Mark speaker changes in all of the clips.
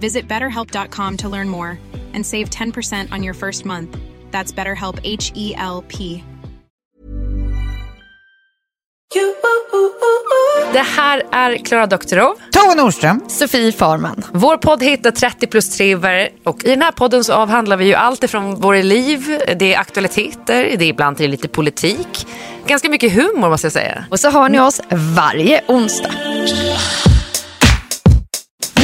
Speaker 1: Visit betterhelp.com to learn more and save 10% on your first month. That's BetterHelp H E L P.
Speaker 2: Det här är Klara Doktorov.
Speaker 3: Tove Nordström.
Speaker 4: Sofie Farman.
Speaker 2: Vår podd heter 30 plus triver och i den här podden så avhandlar vi ju allt ifrån våra liv, det är aktualiteter, det är ibland till lite politik. Ganska mycket humor måste jag säga.
Speaker 4: Och så har ni oss varje onsdag.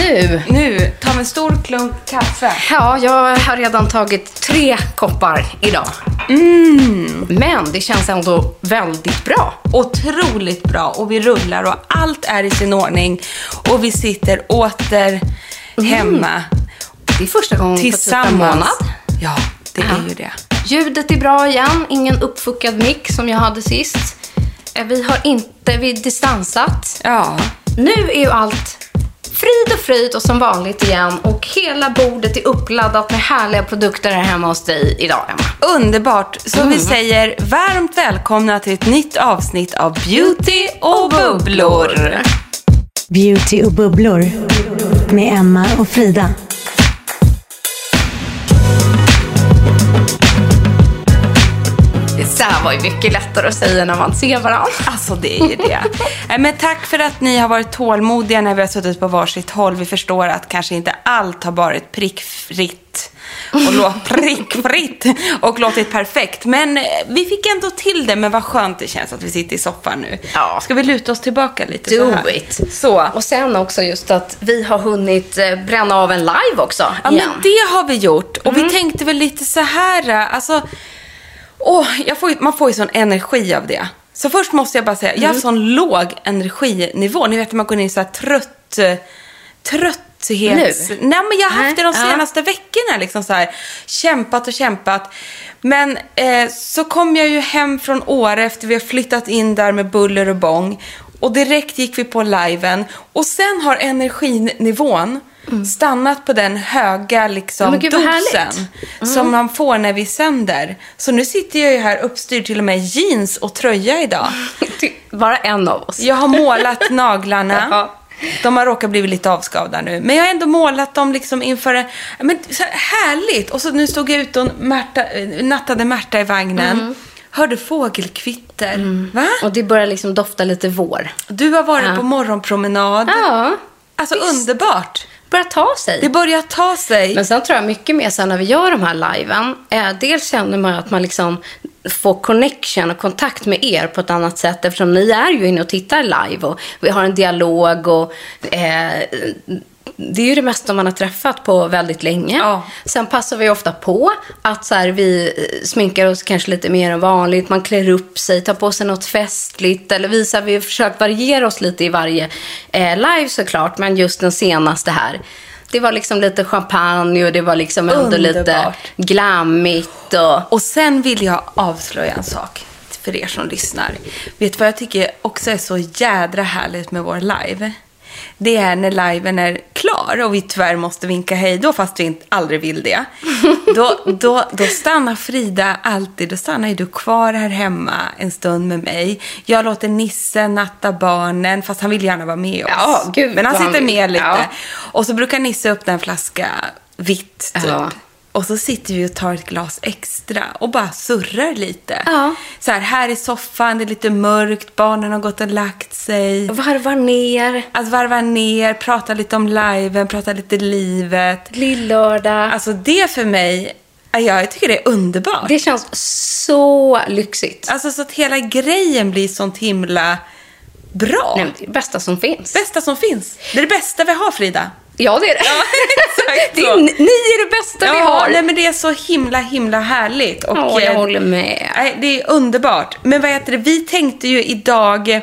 Speaker 4: Nu.
Speaker 5: Nu, ta en stor klunk kaffe.
Speaker 4: Ja, jag har redan tagit tre koppar idag.
Speaker 5: Mm.
Speaker 4: Men det känns ändå väldigt bra.
Speaker 5: Otroligt bra och vi rullar och allt är i sin ordning och vi sitter åter hemma
Speaker 4: Det är första gången på typ en
Speaker 5: tillsammans.
Speaker 4: månad.
Speaker 5: Ja, det
Speaker 4: Ja.
Speaker 5: är ju det.
Speaker 4: Ljudet är bra igen. Ingen uppfuckad mick som jag hade sist. Eh, Vi har inte vi distansat.
Speaker 5: Ja.
Speaker 4: Nu är ju allt frid och fröjd och som vanligt igen. Och hela bordet är uppladdat med härliga produkter här hemma hos dig idag, Emma.
Speaker 5: Underbart. Så
Speaker 4: Mm.
Speaker 5: vi säger varmt välkomna till ett nytt avsnitt av Beauty och bubblor.
Speaker 6: Beauty och bubblor med Emma och Frida.
Speaker 4: Det här var ju mycket lättare att säga när man ser varandra.
Speaker 5: Alltså det är ju det. Nej, Men tack för att ni har varit tålmodiga när vi har suttit på varsitt håll. Vi förstår att kanske inte allt har varit prickfritt och låt prickfritt och låtit perfekt. Men eh, vi fick ändå till det. Men vad skönt det känns att vi sitter i soffan nu.
Speaker 4: Ja.
Speaker 5: Ska vi luta oss tillbaka lite
Speaker 4: Do
Speaker 5: så här?
Speaker 4: it.
Speaker 5: Så.
Speaker 4: Och sen också just att vi har hunnit eh, bränna av en live också.
Speaker 5: Ja,
Speaker 4: igen.
Speaker 5: men det har vi gjort. Och vi tänkte väl lite så här, alltså, åh, jag får, man får ju sån energi av det. Så först måste jag bara säga, jag har sån låg energinivå. Ni vet, man går in i så här trött, trötthets...
Speaker 4: Nu?
Speaker 5: Nej, men jag har haft det de
Speaker 4: Nej, ja.
Speaker 5: senaste veckorna. Liksom så här, kämpat och kämpat. Men eh, så kom jag ju hem från Åre efter vi har flyttat in där med buller och bång. Och direkt gick vi på liven. Och sen har energinivån stannat på den höga liksom,
Speaker 4: Mm. Gud,
Speaker 5: dosen.
Speaker 4: Mm.
Speaker 5: som man får när vi sänder. Så nu sitter jag ju här uppstyrd till och med jeans och tröja idag.
Speaker 4: Bara en av oss.
Speaker 5: Jag har målat naglarna.
Speaker 4: Ja.
Speaker 5: De har råkat bli lite avskavda nu. Men jag har ändå målat dem liksom inför... en- Men, så här, härligt! Och så nu stod jag ute och Märta, eh, nattade Märta i vagnen.
Speaker 4: Mm.
Speaker 5: Hörde fågelkvitter. Va?
Speaker 4: Och det börjar liksom dofta lite vår.
Speaker 5: Du har varit
Speaker 4: Ja.
Speaker 5: på morgonpromenad.
Speaker 4: Ja,
Speaker 5: alltså underbart!
Speaker 4: Börjar ta sig.
Speaker 5: Det börjar ta sig.
Speaker 4: Men sen tror jag mycket mer sen när vi gör de här liven. Eh, dels känner man att man liksom får connection och kontakt med er på ett annat sätt eftersom ni är ju inne och tittar live och vi har en dialog och eh, det är ju det mesta man har träffat på väldigt länge.
Speaker 5: Ja.
Speaker 4: Sen passar vi ofta på att så här, vi eh, sminkar oss kanske lite mer än vanligt. Man klär upp sig, tar på sig något festligt eller visar. Vi har försökt variera oss lite i varje eh, live såklart. Men just den senaste här. Det var liksom lite champagne och det var liksom ändå lite glammigt. Och...
Speaker 5: Och sen vill jag avslöja en sak för er som lyssnar. Vet du vad jag tycker också är så jädra härligt med vår live? Det är när liven är klar och vi tyvärr måste vinka hej då fast vi inte, aldrig vill det. Då, då, då stannar Frida alltid, då stannar ju du kvar här hemma en stund med mig. Jag låter Nisse natta barnen, fast han vill gärna vara med oss.
Speaker 4: Ja, gud,
Speaker 5: Men han
Speaker 4: han
Speaker 5: sitter
Speaker 4: vill.
Speaker 5: med lite.
Speaker 4: Ja.
Speaker 5: Och så brukar Nisse öppna en flaska vitt typ.
Speaker 4: Ja.
Speaker 5: Och så sitter vi och tar ett glas extra och bara surrar lite.
Speaker 4: Ja.
Speaker 5: Så här, här i soffan, det är lite mörkt, barnen har gått och lagt sig.
Speaker 4: Varvar ner.
Speaker 5: Att varva ner, prata lite om liven, prata lite livet.
Speaker 4: Lillördag.
Speaker 5: Alltså det för mig, ja, jag tycker det är underbart.
Speaker 4: Det känns så lyxigt.
Speaker 5: Alltså så att hela grejen blir sånt himla bra.
Speaker 4: Nej, det bästa som finns.
Speaker 5: Bästa som finns. Det är det bästa vi har Frida.
Speaker 4: Ja, det är det.
Speaker 5: exakt
Speaker 4: det är, ni är det bästa vi har.
Speaker 5: nej, men det är så himla, himla härligt. Och,
Speaker 4: Ja, jag
Speaker 5: eh,
Speaker 4: håller med.
Speaker 5: Nej, det är underbart. Men vad heter det, vi tänkte ju idag... eh,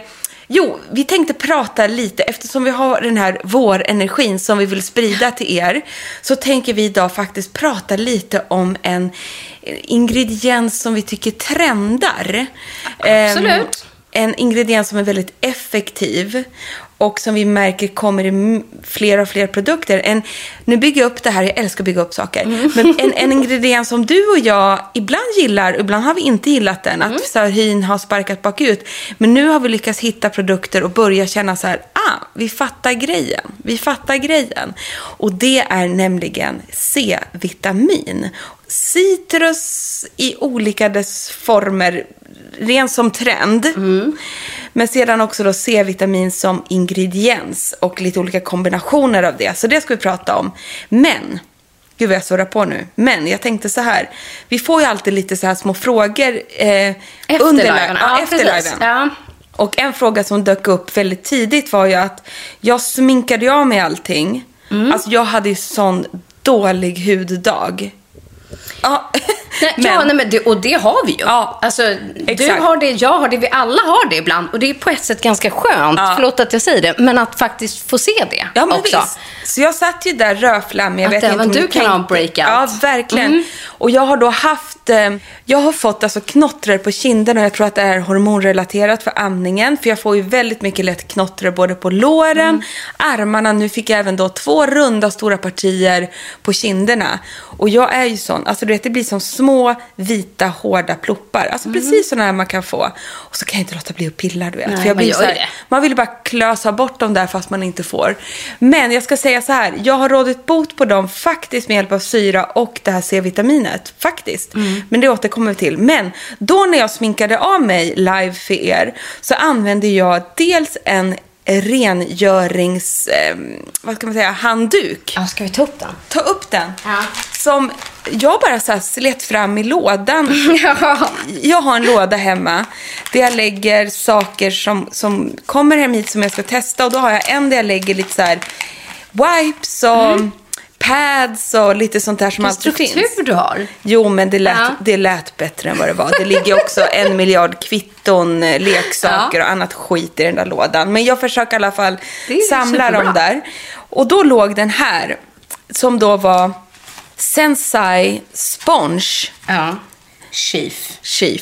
Speaker 5: Jo, vi tänkte prata lite, eftersom vi har den här vårenergin som vi vill sprida till er, så tänker vi idag faktiskt prata lite om en eh, ingrediens som vi tycker trendar.
Speaker 4: Absolut.
Speaker 5: Ehm, en ingrediens som är väldigt effektiv och som vi märker kommer i fler och fler produkter. En, nu bygger jag upp det här, jag älskar att bygga upp saker. Men en, en ingrediens som du och jag ibland gillar, ibland har vi inte gillat den. Att hyn har sparkat bakut. Men nu har vi lyckats hitta produkter och börja känna så här, ah, vi fattar grejen. Vi fattar grejen. Och det är nämligen C-vitamin. Citrus i olika dess former, rent som trend. Men sedan också då C-vitamin som ingrediens och lite olika kombinationer av det. Så det ska vi prata om. Men, gud vad jag surrar på nu. Men jag tänkte så här, vi får ju alltid lite så här små frågor eh,
Speaker 4: Efter
Speaker 5: under
Speaker 4: liven.
Speaker 5: Ja,
Speaker 4: Ja,
Speaker 5: efter liven.
Speaker 4: Ja.
Speaker 5: Och en fråga som dök upp väldigt tidigt var ju att jag sminkade av mig allting.
Speaker 4: Mm.
Speaker 5: Alltså jag hade ju sån dålig huddag. Ja,
Speaker 4: Nej, ja, nej, men det, och det har vi ju.
Speaker 5: Ja,
Speaker 4: alltså, du har det, jag har det, vi alla har det ibland. Och det är på ett sätt ganska skönt,
Speaker 5: Ja.
Speaker 4: förlåt att jag säger det, men att faktiskt få se det
Speaker 5: Ja, men
Speaker 4: också.
Speaker 5: visst. Så jag satt ju där rödflammig.
Speaker 4: Att även du kan ha en breakout.
Speaker 5: Ja, verkligen.
Speaker 4: Mm.
Speaker 5: Och jag har då haft, eh, jag har fått alltså knottrar på kinden och jag tror att det är hormonrelaterat för amningen. För jag får ju väldigt mycket lätt knottrar både på låren,
Speaker 4: Mm.
Speaker 5: armarna. Nu fick jag även då två runda stora partier på kinderna. Och jag är ju sån, alltså du vet det blir som små vita hårda ploppar. Alltså precis sådana här man kan få. Och så kan jag inte låta bli att pilla du vet.
Speaker 4: Mm. Nej,
Speaker 5: för jag
Speaker 4: man
Speaker 5: blir
Speaker 4: gör
Speaker 5: så här, man vill bara klösa bort dem där fast man inte får. Men jag ska säga så här, jag har rådit bot på dem faktiskt med hjälp av syra och det här C-vitaminet. Faktiskt. Men det återkommer vi till. Men då när jag sminkade av mig live för er så använde jag dels en rengörings, eh, vad ska man säga, handduk.
Speaker 4: Ja, ska vi ta upp den?
Speaker 5: Ta upp den.
Speaker 4: Ja.
Speaker 5: Som jag bara så här slet fram i lådan.
Speaker 4: ja.
Speaker 5: Jag har en låda hemma där jag lägger saker som, som kommer hem hit som jag ska testa. Och då har jag en där jag lägger lite så här wipes och pads och lite sånt där som alltid finns.
Speaker 4: struktur du har.
Speaker 5: Jo, men det lät,
Speaker 4: Ja.
Speaker 5: det lät bättre än vad det var. Det ligger också en miljard kvitton, eh, leksaker och annat skit i den där lådan. Men jag försöker i alla fall samla
Speaker 4: superbra.
Speaker 5: dem där. Och då låg den här, som då var Sensai Sponge
Speaker 4: Ja. Chief.
Speaker 5: Chief.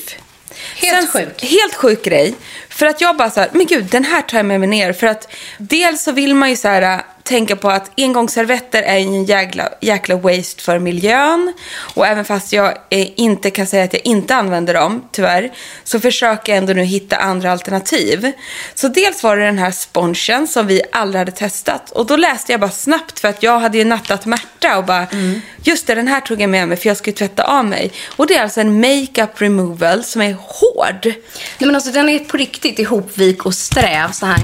Speaker 4: Helt sjuk.
Speaker 5: Helt sjuk grej. För att jag bara så här, men gud, den här tar jag med mig ner. För att dels så vill man ju så här, tänka på att engångsservetter är en jäkla, jäkla waste för miljön. Och även fast jag eh, inte kan säga att jag inte använder dem, tyvärr, så försöker jag ändå nu hitta andra alternativ. Så dels var det den här spongen som vi aldrig hade testat. Och då läste jag bara snabbt för att jag hade ju nattat Märta och bara, just det, den här tog jag med mig för jag skulle tvätta av mig. Och det är alltså en makeup removal som är hård.
Speaker 4: Nej, men alltså, den är på riktigt ihopvik och sträv så här.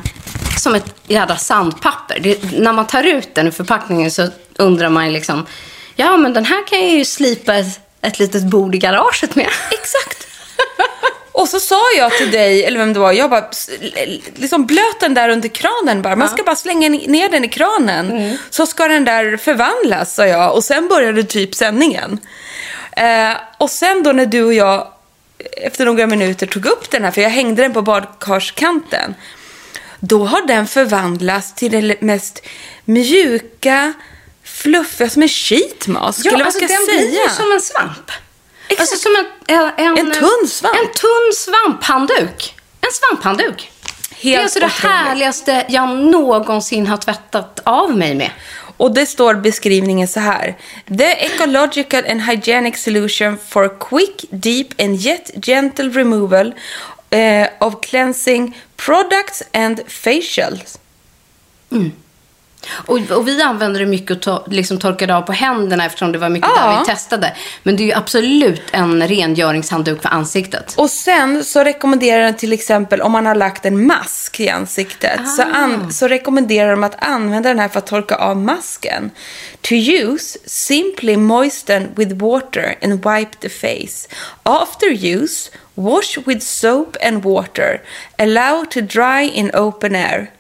Speaker 4: Som ett jävla sandpapper. Det, när man tar ut den ur förpackningen så undrar man ju liksom. Ja, men den här kan jag ju slipa ett, ett litet bord i garaget med.
Speaker 5: Exakt. Och så sa jag till dig, eller vem det var, jag bara, liksom blöt den där under kranen bara. Man ska bara slänga ner den i kranen. Så ska den där förvandlas, sa jag. Och sen började typ sändningen. Eh, och sen då när du och jag efter några minuter tog upp den här, för jag hängde den på badkarskanten. Då har den förvandlats till det mest mjuka, fluffiga, som en sheet mask. eller vad ska jag
Speaker 4: alltså, den
Speaker 5: säga?
Speaker 4: blir som en svamp.
Speaker 5: Exakt.
Speaker 4: Alltså som en, en,
Speaker 5: En tunn svamp.
Speaker 4: En tunn svamphandduk. En svamphandduk. det är alltså det
Speaker 5: otroligt.
Speaker 4: härligaste jag någonsin har tvättat av mig med.
Speaker 5: Och det står beskrivningen så här. The ecological and hygienic solution for quick, deep and yet gentle removal eh, of cleansing products and facials.
Speaker 4: Och, och vi använde det mycket och to, liksom torkade av på händerna eftersom det var mycket
Speaker 5: Ja.
Speaker 4: där vi testade. Men det är ju absolut en rengöringshandduk för ansiktet.
Speaker 5: Och sen så rekommenderar den till exempel om man har lagt en mask i ansiktet så, an, så rekommenderar de att använda den här för att torka av masken. To use, simply moisten with water and wipe the face. After use, wash with soap and water. Allow to dry in open air.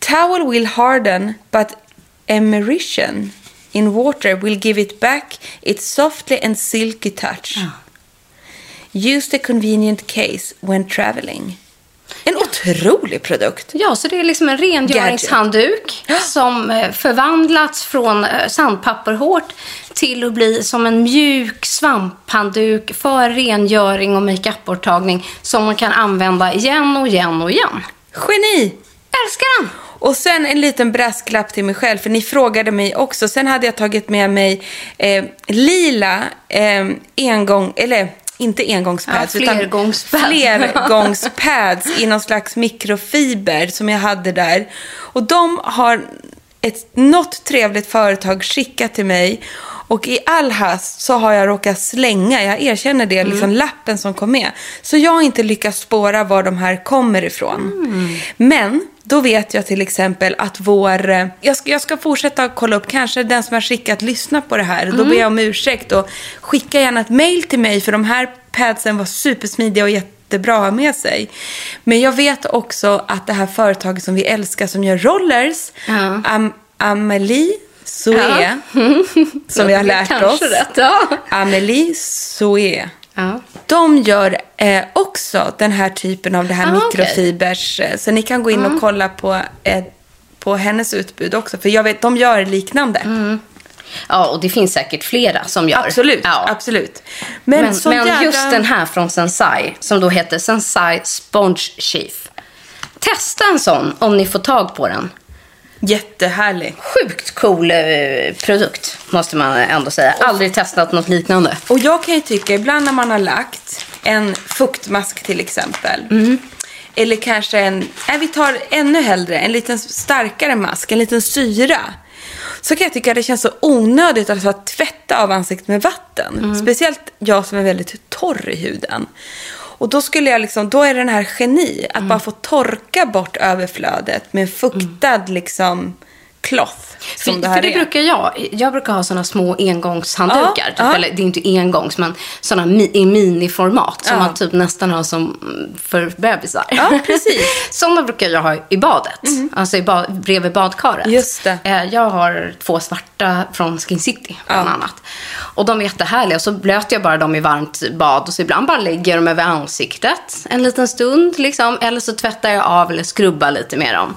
Speaker 5: Towel will harden but immersion in water will give it back its softly and silky touch. Ah. Use the convenient case when traveling. En otrolig produkt.
Speaker 4: Ja, så det är liksom en rengöringshandduk som eh, förvandlats från eh, sandpapper hårt till att bli som en mjuk svamphandduk för rengöring och makeup-borttagning som man kan använda igen och igen och igen.
Speaker 5: Geni!
Speaker 4: Älskar den!
Speaker 5: Och sen en liten brasklapp till mig själv, för ni frågade mig också. Sen hade jag tagit med mig eh, lila eh, engång, eller inte engångspads,
Speaker 4: Ja, flergångspads.
Speaker 5: utan flergångspads i någon slags mikrofiber som jag hade där. Och de har ett, något trevligt företag skickat till mig. Och i all hast så har jag råkat slänga, jag erkänner det, liksom lappen som kom med. Så jag har inte lyckats spåra var de här kommer ifrån. Men då vet jag till exempel att vår... eh, Jag ska, jag ska fortsätta kolla upp, kanske den som har skickat lyssna på det här. Då ber jag om ursäkt och skicka gärna ett mail till mig för de här padsen var supersmidiga och jättebra att ha med sig. Men jag vet också att det här företaget som vi älskar som gör rollers,
Speaker 4: Ja.
Speaker 5: Am, Amelie Soué, som vi har lärt oss.
Speaker 4: rätt, ja.
Speaker 5: Amelie Soué.
Speaker 4: ja.
Speaker 5: De gör eh, också den här typen av det här
Speaker 4: Ah. Mm.
Speaker 5: mikrofibers. eh, Så ni kan gå in och kolla på, eh, på hennes utbud också. För jag vet, de gör liknande.
Speaker 4: Ja, och det finns säkert flera som gör.
Speaker 5: Absolut,
Speaker 4: Ja.
Speaker 5: absolut. Men,
Speaker 4: Men, men
Speaker 5: jävla...
Speaker 4: just den här från Sensai, som då heter Sensai Sponge Sheath. Testa en sån om ni får tag på den.
Speaker 5: Jättehärlig.
Speaker 4: Sjukt cool eh, produkt, måste man ändå säga. Aldrig testat något liknande.
Speaker 5: Och jag kan ju tycka, ibland när man har lagt en fuktmask till exempel.
Speaker 4: Mm.
Speaker 5: Eller kanske en, nej vi tar ännu hellre, en liten starkare mask, en liten syra. Så kan jag tycka att det känns så onödigt att tvätta av ansiktet med vatten.
Speaker 4: Mm.
Speaker 5: Speciellt jag som är väldigt torr i huden. Och då skulle jag liksom, då är det den här geni, att
Speaker 4: Mm.
Speaker 5: bara få torka bort överflödet med en fuktad liksom cloth. Som
Speaker 4: För,
Speaker 5: det här
Speaker 4: för det
Speaker 5: är.
Speaker 4: brukar jag. Jag brukar ha såna små engångshanddukar.
Speaker 5: Ja,
Speaker 4: typ,
Speaker 5: ja.
Speaker 4: Eller det är inte engångs, men såna mi, i miniformat. Som man typ nästan har som mm, för bebisar.
Speaker 5: Ja, precis.
Speaker 4: Såna brukar jag ha i badet. Alltså i ba, bredvid badkaret.
Speaker 5: Just det.
Speaker 4: Eh, Jag har två svarta från Skin City, bland annat. Och de är jättehärliga. Så blöter jag bara dem i varmt bad. Och så ibland bara lägger jag dem över ansiktet en liten stund. Liksom. Eller så tvättar jag av eller skrubbar lite med dem.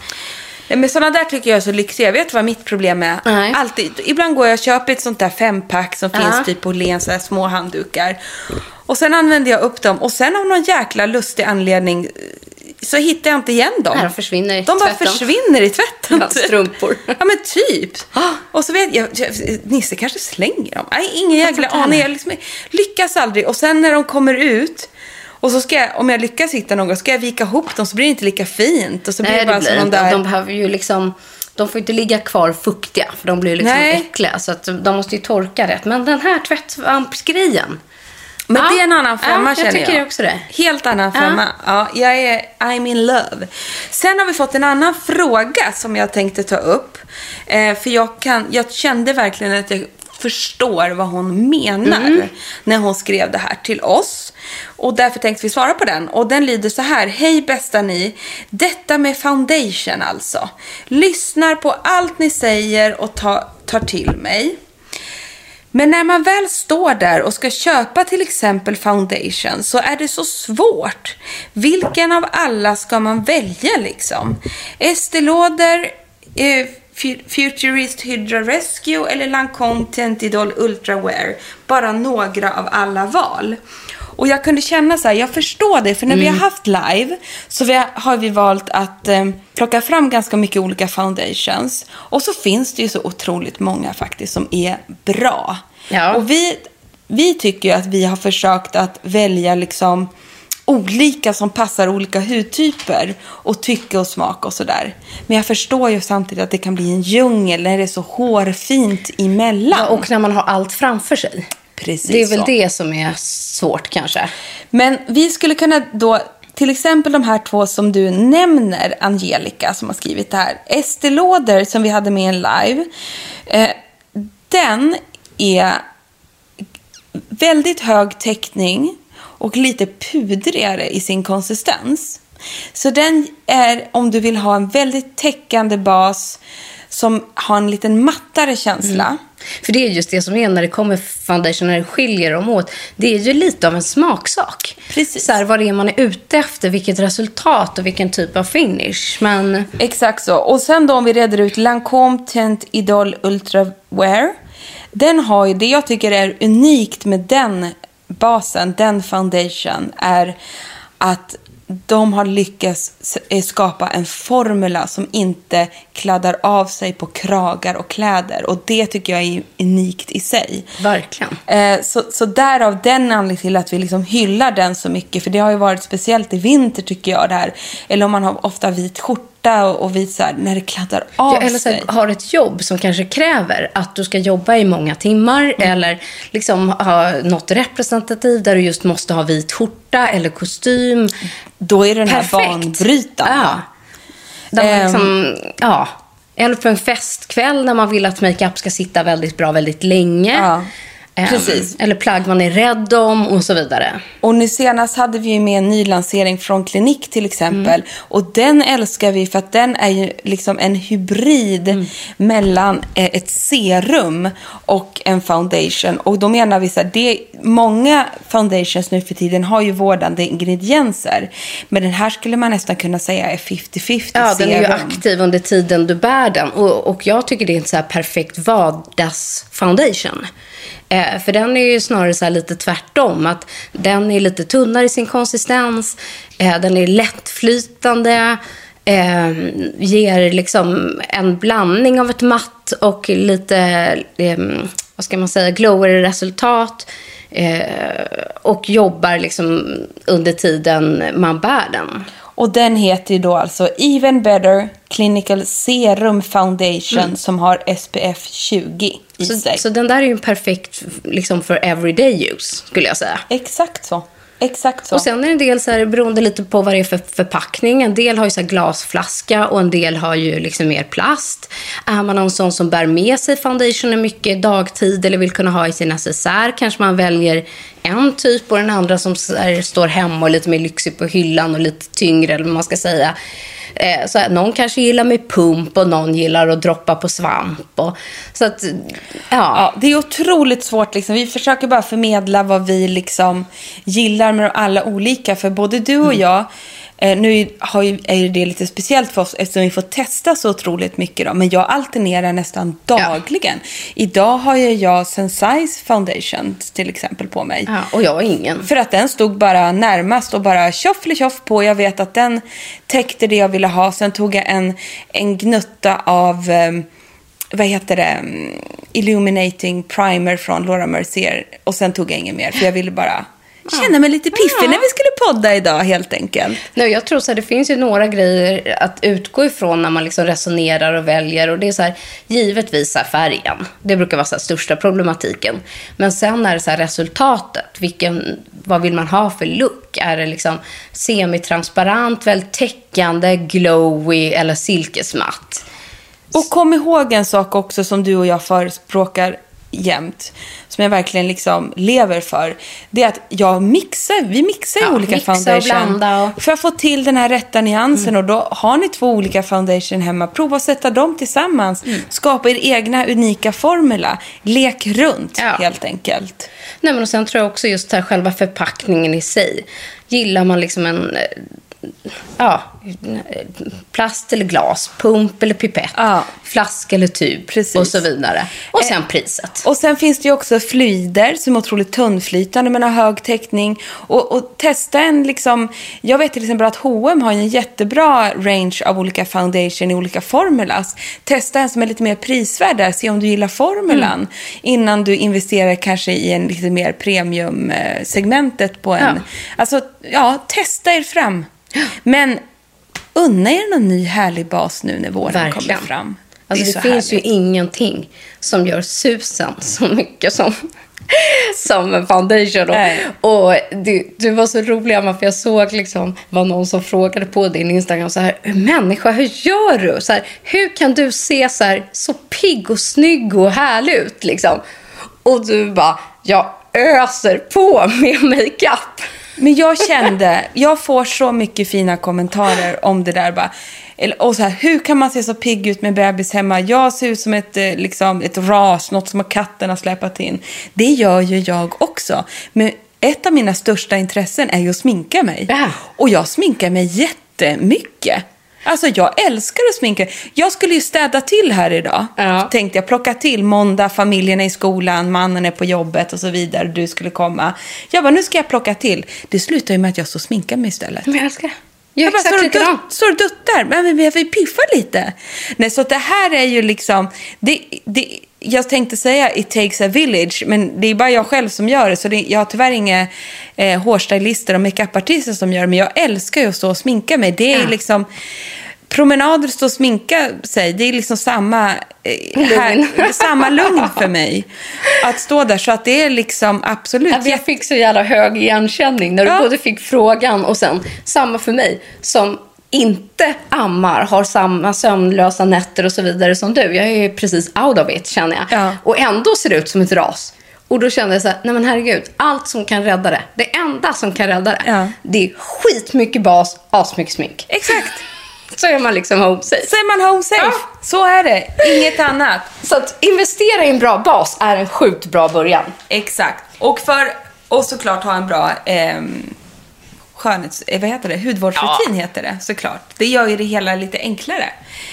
Speaker 5: Nej, men sådana där tycker jag är så lyxiga. Jag vet vad mitt problem är.
Speaker 4: Nej.
Speaker 5: Alltid. Ibland går jag och köper ett sånt där fempack som
Speaker 4: Ja.
Speaker 5: finns typ på Åhléns, små handdukar. Och sen använder jag upp dem och sen av någon jäkla lustig anledning eh, så hittar jag inte igen dem.
Speaker 4: Nej, de försvinner i
Speaker 5: De bara
Speaker 4: tvätten.
Speaker 5: försvinner i tvätten.
Speaker 4: Ja, strumpor.
Speaker 5: Ja, men typ. Och så vet jag- Nisse kanske slänger dem. Nej, ingen jäkla aning. Jag liksom lyckas aldrig. Och sen när de kommer ut och så ska jag, om jag lyckas hitta någon, ska jag vika ihop dem så blir det inte lika fint. Och så blir
Speaker 4: Nej,
Speaker 5: det bara
Speaker 4: det blir inte.
Speaker 5: där...
Speaker 4: De behöver ju liksom... De får inte ligga kvar fuktiga, för de blir liksom
Speaker 5: Nej.
Speaker 4: äckliga. Så att de måste ju torka rätt. Men den här tvättvampsgrejen.
Speaker 5: Men
Speaker 4: Ja.
Speaker 5: det är en annan femma
Speaker 4: Ja, jag
Speaker 5: känner jag.
Speaker 4: tycker också det.
Speaker 5: Helt annan femma. Ja. jag är I'm in love. Sen har vi fått en annan fråga som jag tänkte ta upp. Eh, för jag, kan, jag kände verkligen att jag förstår vad hon menar
Speaker 4: Mm.
Speaker 5: när hon skrev det här till oss. Och därför tänkte vi svara på den. Och den lyder så här. Hej bästa ni. Detta med foundation alltså. Lyssnar på allt ni säger och ta, tar till mig. Men när man väl står där och ska köpa till exempel foundation så är det så svårt. Vilken av alla ska man välja liksom? Estée Lauder, eh, Futurist Hydra Rescue eller Lancome Tentidol Ultra Wear? Bara några av alla val. Och jag kunde känna så här, jag förstår det, för när vi har haft live så vi har, har vi valt att eh, plocka fram ganska mycket olika foundations. Och så finns det ju så otroligt många faktiskt som är bra.
Speaker 4: Ja.
Speaker 5: Och vi, vi tycker ju att vi har försökt att välja liksom olika som passar olika hudtyper och tycke och smak och sådär. Men jag förstår ju samtidigt att det kan bli en djungel när det är så hårfint emellan.
Speaker 4: Ja, och när man har allt framför sig.
Speaker 5: Precis
Speaker 4: det är väl
Speaker 5: så.
Speaker 4: det som är svårt kanske.
Speaker 5: Men vi skulle kunna då, till exempel de här två som du nämner, Angelica som har skrivit det här. Estée Lauder som vi hade med en live. Eh, den är väldigt hög täckning och lite pudrigare i sin konsistens. Så den är, om du vill ha en väldigt täckande bas som har en liten mattare känsla.
Speaker 4: För det är just det som är när det kommer foundation, när det skiljer dem åt. Det är ju lite av en smaksak.
Speaker 5: Precis.
Speaker 4: Så här, vad det är man är ute efter, vilket resultat och vilken typ av finish. Men
Speaker 5: Exakt så. Och sen då om vi reder ut Lancome Tent Idol Ultra Wear. Den har ju, det jag tycker är unikt med den basen, den foundation, är att de har lyckats eh, skapa en formula som inte kladdar av sig på kragar och kläder. Och det tycker jag är unikt i sig.
Speaker 4: verkligen.
Speaker 5: Eh, så, så därav den anledningen till att vi liksom hyllar den så mycket. För det har ju varit speciellt i vinter tycker jag. Det här. Eller om man har ofta vit skjorta och, och vit så här, när det kladdar av
Speaker 4: Ja, eller så
Speaker 5: sig.
Speaker 4: här, har ett jobb som kanske kräver att du ska jobba i många timmar
Speaker 5: Mm.
Speaker 4: eller liksom ha något representativt där du just måste ha vit skjorta eller kostym.
Speaker 5: Då är den här
Speaker 4: Perfekt.
Speaker 5: banbrytande.
Speaker 4: Ja. Där man
Speaker 5: Ehm.
Speaker 4: liksom, ja. Eller på en festkväll när man vill att makeup ska sitta väldigt bra väldigt länge.
Speaker 5: Ja,
Speaker 4: Ehm,
Speaker 5: precis.
Speaker 4: Eller plagg man är rädd om och så vidare.
Speaker 5: Och nu senast hade vi ju med en ny lansering från Klinik till exempel.
Speaker 4: Mm.
Speaker 5: Och den älskar vi för att den är ju liksom en hybrid
Speaker 4: Mm.
Speaker 5: mellan eh, ett serum och en foundation. Och då menar vi så här, det, många foundations nu för tiden har ju vårdande ingredienser. Men den här skulle man nästan kunna säga är 50-50
Speaker 4: Ja,
Speaker 5: serum.
Speaker 4: den är ju aktiv under tiden du bär den. Och, och jag tycker det är en så perfekt vardagsfoundation. Eh, för den är ju snarare så här lite tvärtom. Att den är lite tunnare i sin konsistens. Eh, den är lättflytande. Eh, ger liksom en blandning av ett matt och lite, eh, vad ska man säga, glowigare resultat. Eh, och jobbar liksom under tiden man bär den.
Speaker 5: Och den heter ju då alltså Even Better Clinical Serum Foundation som har SPF 20 i sig.
Speaker 4: Så, så den där är ju perfekt liksom för everyday use, skulle jag säga.
Speaker 5: Exakt så. Exakt så.
Speaker 4: Och sen är det en del, så här, beroende lite på vad det är för förpackning, en del har ju så här glasflaska och en del har ju liksom mer plast. Är man någon sån som bär med sig foundationen mycket dagtid eller vill kunna ha i sin necessär kanske man väljer en typ och den andra som här, står hemma och är lite mer lyxig på hyllan och lite tyngre eller vad man ska säga. Eh, Så här, någon kanske gillar med pump och någon gillar att droppa på svamp. Och, så att, ja.
Speaker 5: Ja, det är otroligt svårt. Liksom. Vi försöker bara förmedla vad vi liksom gillar med alla olika. För både du och jag, eh, nu har ju, är ju det lite speciellt för oss eftersom vi får testa så otroligt mycket. Då. Men jag alternerar nästan dagligen. Idag har ju jag Sensai's Foundation till exempel på mig.
Speaker 4: ja. Och jag har ingen.
Speaker 5: För att den stod bara närmast och bara tjoff på. Jag vet att den täckte det jag ville ha. Sen tog jag en, en gnutta av, eh, vad heter det, mm, Illuminating Primer från Laura Mercier. Och sen tog jag ingen mer för jag ville bara känna mig lite piffig när vi skulle podda idag helt enkelt.
Speaker 4: Nej, jag tror så här, det finns ju några grejer att utgå ifrån när man liksom resonerar och väljer. Och det är så här, givetvis så här, färgen. Det brukar vara så här, största problematiken. Men sen är det så resultatet. Vilken, vad vill man ha för look? Är det liksom semitransparent, väldigt täckande, glowy eller silkesmatt?
Speaker 5: Och kom ihåg en sak också som du och jag förespråkar jämt. Som jag verkligen liksom lever för. Det är att jag mixar, vi mixar
Speaker 4: Ja,
Speaker 5: olika
Speaker 4: mixa
Speaker 5: foundation.
Speaker 4: och-
Speaker 5: För att få till den här rätta nyansen. Och då har ni två olika foundation hemma. Prova att sätta dem tillsammans. Skapa er egna unika formula. Lek runt
Speaker 4: Ja.
Speaker 5: helt enkelt.
Speaker 4: Nej, men och sen tror jag också just här själva förpackningen i sig. Gillar man liksom en, ja, plast eller glas, pump eller pipett,
Speaker 5: Ja.
Speaker 4: flaska eller tub
Speaker 5: Precis.
Speaker 4: och så vidare. Och sen priset.
Speaker 5: Och sen finns det ju också fluider som är otroligt tunnflytande men har hög täckning. Och, och testa en liksom, jag vet till exempel att H&M har en jättebra range av olika foundation i olika formulas. Testa en som är lite mer prisvärd där, se om du gillar formulan.
Speaker 4: Mm.
Speaker 5: Innan du investerar kanske i en lite mer premium-segmentet på en.
Speaker 4: Ja.
Speaker 5: Alltså, ja, testa er fram. Men unna er någon ny härlig bas nu när våren
Speaker 4: Verkligen.
Speaker 5: kommer fram.
Speaker 4: Alltså
Speaker 5: är
Speaker 4: det, finns
Speaker 5: härligt.
Speaker 4: ju ingenting som gör susen så mycket som, som en foundation. Och, och det, det var så roligt, Emma, för jag såg liksom, var någon som frågade på din Instagram så här, människa, hur gör du? Så här, hur kan du se så, här, så pigg och snygg och härlig ut? Liksom? Och du bara, jag öser på med makeup.
Speaker 5: Men jag kände, jag får så mycket fina kommentarer om det där. Bara, och så här, hur kan man se så pigg ut med bebis hemma? Jag ser ut som ett, eh, liksom, ett ras, något som katterna släpat in. Det gör ju jag också. Men ett av mina största intressen är ju att sminka mig.
Speaker 4: Ja.
Speaker 5: Och jag sminkar mig jättemycket. Alltså jag älskar att sminka. Jag skulle ju städa till här idag.
Speaker 4: Ja.
Speaker 5: Tänkte jag plocka till måndag, familjen är i skolan, mannen är på jobbet och så vidare. Du skulle komma. Jag bara, nu ska jag plocka till. Det slutar ju med att jag står och sminkar mig istället.
Speaker 4: Men jag älskar det. Jag
Speaker 5: Jag bara, står, och dutt, står och duttar. Men men vi piffar lite. Nej, så det här är ju liksom... Det, det, jag tänkte säga it takes a village, men det är bara jag själv som gör det. Så det, jag har tyvärr inga eh, hårstylister och makeupartister som gör det. Men jag älskar ju att stå och sminka mig. Det är
Speaker 4: Ja.
Speaker 5: liksom... Promenader, stå och sminka sig, det är liksom samma, eh, här, samma lugn för mig. Att stå där, så att det är liksom absolut...
Speaker 4: Alltså jag fick så jävla hög igenkänning när du
Speaker 5: Ja.
Speaker 4: både fick frågan och sen samma för mig som inte ammar, har samma sömnlösa nätter och så vidare som du. Jag är ju precis out of it känner jag.
Speaker 5: Ja.
Speaker 4: Och ändå ser det ut som ett ras. Och då kände jag så här, nej men herregud, allt som kan rädda det, det enda som kan rädda det,
Speaker 5: Ja.
Speaker 4: det är skitmycket bas, asmycket smink.
Speaker 5: Exakt.
Speaker 4: Så är man liksom home safe.
Speaker 5: Så är man home safe.
Speaker 4: Ja.
Speaker 5: Så är det. Inget annat.
Speaker 4: Så att investera i en bra bas är en sjukt bra början.
Speaker 5: Exakt. Och för och såklart ha en bra ehm, skönhets... eh, Vad heter det? Hudvårdsrutin heter det såklart. Det gör ju det hela lite enklare.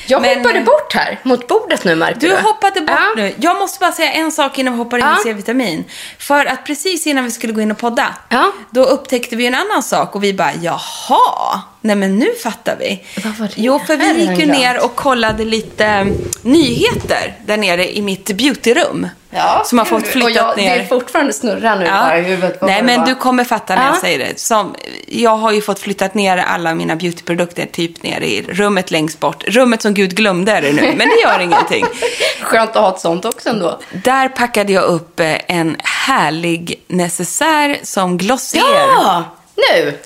Speaker 4: Jag
Speaker 5: Men,
Speaker 4: hoppade bort här mot bordet nu märkte du.
Speaker 5: Du hoppade bort
Speaker 4: Ja.
Speaker 5: nu. Jag måste bara säga en sak innan vi hoppar in
Speaker 4: Ja.
Speaker 5: i C-vitamin. För att precis innan vi skulle gå in och podda,
Speaker 4: Ja.
Speaker 5: då upptäckte vi en annan sak och vi bara, jaha, nej men nu fattar vi.
Speaker 4: Vad var det?
Speaker 5: Jo, för vi gick ju ner och kollade lite nyheter där nere i mitt beautyrum.
Speaker 4: Ja,
Speaker 5: som har fått flyttat
Speaker 4: jag,
Speaker 5: ner.
Speaker 4: Det är fortfarande snurra nu bara i huvudet.
Speaker 5: Nej, men
Speaker 4: var.
Speaker 5: du kommer fatta när jag
Speaker 4: Ja.
Speaker 5: säger det. Som, jag har ju fått flyttat ner alla mina beautyprodukter typ ner i rummet längst bort. Rummet som Gud glömde är det nu, men det gör ingenting.
Speaker 4: Skönt att ha ett sånt också ändå.
Speaker 5: Där packade jag upp eh, en härlig necessär som Glossier,
Speaker 4: Ja! Nu!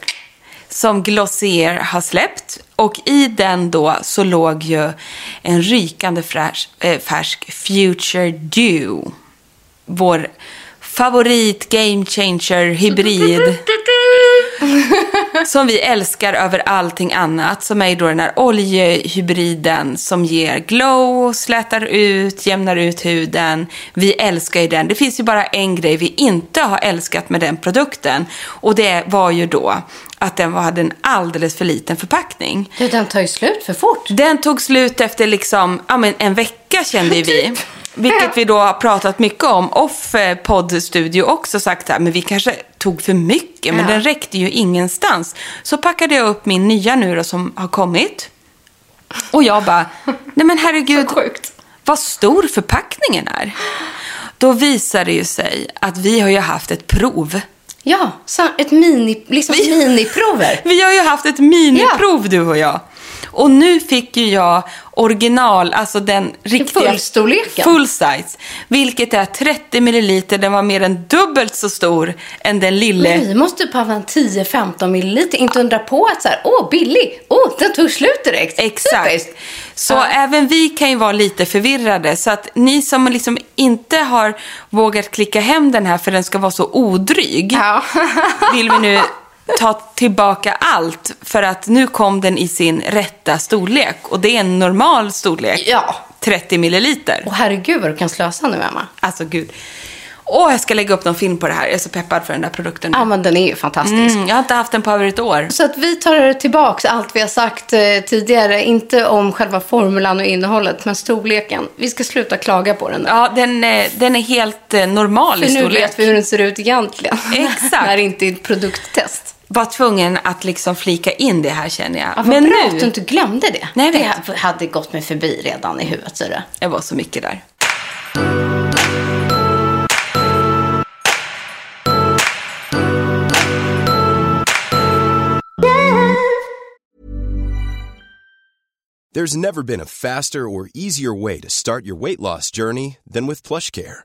Speaker 5: Som Glossier har släppt. Och i den då så låg ju en rykande fräsch, eh, färsk Future Dew. Vår favorit game changer hybrid. som vi älskar över allting annat. Som är då den här oljehybriden som ger glow, slätar ut, jämnar ut huden. Vi älskar ju den. Det finns ju bara en grej vi inte har älskat med den produkten. Och det var ju då att den var- hade en alldeles för liten förpackning.
Speaker 4: Du, den tar ju slut för fort.
Speaker 5: Den tog slut efter liksom, ja, men en vecka kände ju vi. Vilket vi då har pratat mycket om off poddstudio också sagt här, men vi kanske tog för mycket, men
Speaker 4: Ja.
Speaker 5: den räckte ju ingenstans. Så packade jag upp min nya nu då som har kommit. Och jag bara, nej men herregud, vad stor förpackningen är. Då visar det ju sig att vi har ju haft ett prov.
Speaker 4: Ja, ett mini, liksom miniprover.
Speaker 5: Vi har ju haft ett miniprov du och jag. Och nu fick ju jag original, alltså den riktiga...
Speaker 4: Fullstorleken.
Speaker 5: Full size. Vilket är 30 milliliter. Den var mer än dubbelt så stor än den lille.
Speaker 4: Vi måste ha en 10-15 milliliter. Inte undra på att så här, åh, billig. Åh, den tog slut direkt.
Speaker 5: Exakt.
Speaker 4: Typiskt.
Speaker 5: Så
Speaker 4: Ja.
Speaker 5: även vi kan ju vara lite förvirrade. Så att ni som liksom inte har vågat klicka hem den här för den ska vara så odryg.
Speaker 4: Ja.
Speaker 5: vill vi nu ta tillbaka allt. För att nu kom den i sin rätta storlek. Och det är en normal storlek.
Speaker 4: Ja.
Speaker 5: 30 milliliter.
Speaker 4: Åh herregud vad du kan slösa nu, Emma.
Speaker 5: Alltså gud. åh, jag ska lägga upp någon film på det här. Jag är så peppad för den där produkten.
Speaker 4: Ja, men den är ju fantastisk.
Speaker 5: Mm, jag har inte haft den på över ett år.
Speaker 4: Så att vi tar tillbaka allt vi har sagt eh, tidigare. Inte om själva formulan och innehållet, men storleken. Vi ska sluta klaga på den nu.
Speaker 5: Ja, den, eh, den är helt eh, normal
Speaker 4: För
Speaker 5: i
Speaker 4: nu
Speaker 5: storlek.
Speaker 4: vet vi hur den ser ut egentligen.
Speaker 5: Exakt.
Speaker 4: När det inte är ett produkttest.
Speaker 5: Var tvungen att liksom flika in det här känner jag.
Speaker 4: Ja, vad
Speaker 5: Men
Speaker 4: bra
Speaker 5: nu,
Speaker 4: att du inte glömde det.
Speaker 5: Nej,
Speaker 4: det hade gått mig förbi redan i huvudet. Så det.
Speaker 5: jag var så mycket där.
Speaker 3: There's never been a faster or easier way to start your weight loss journey than with PlushCare.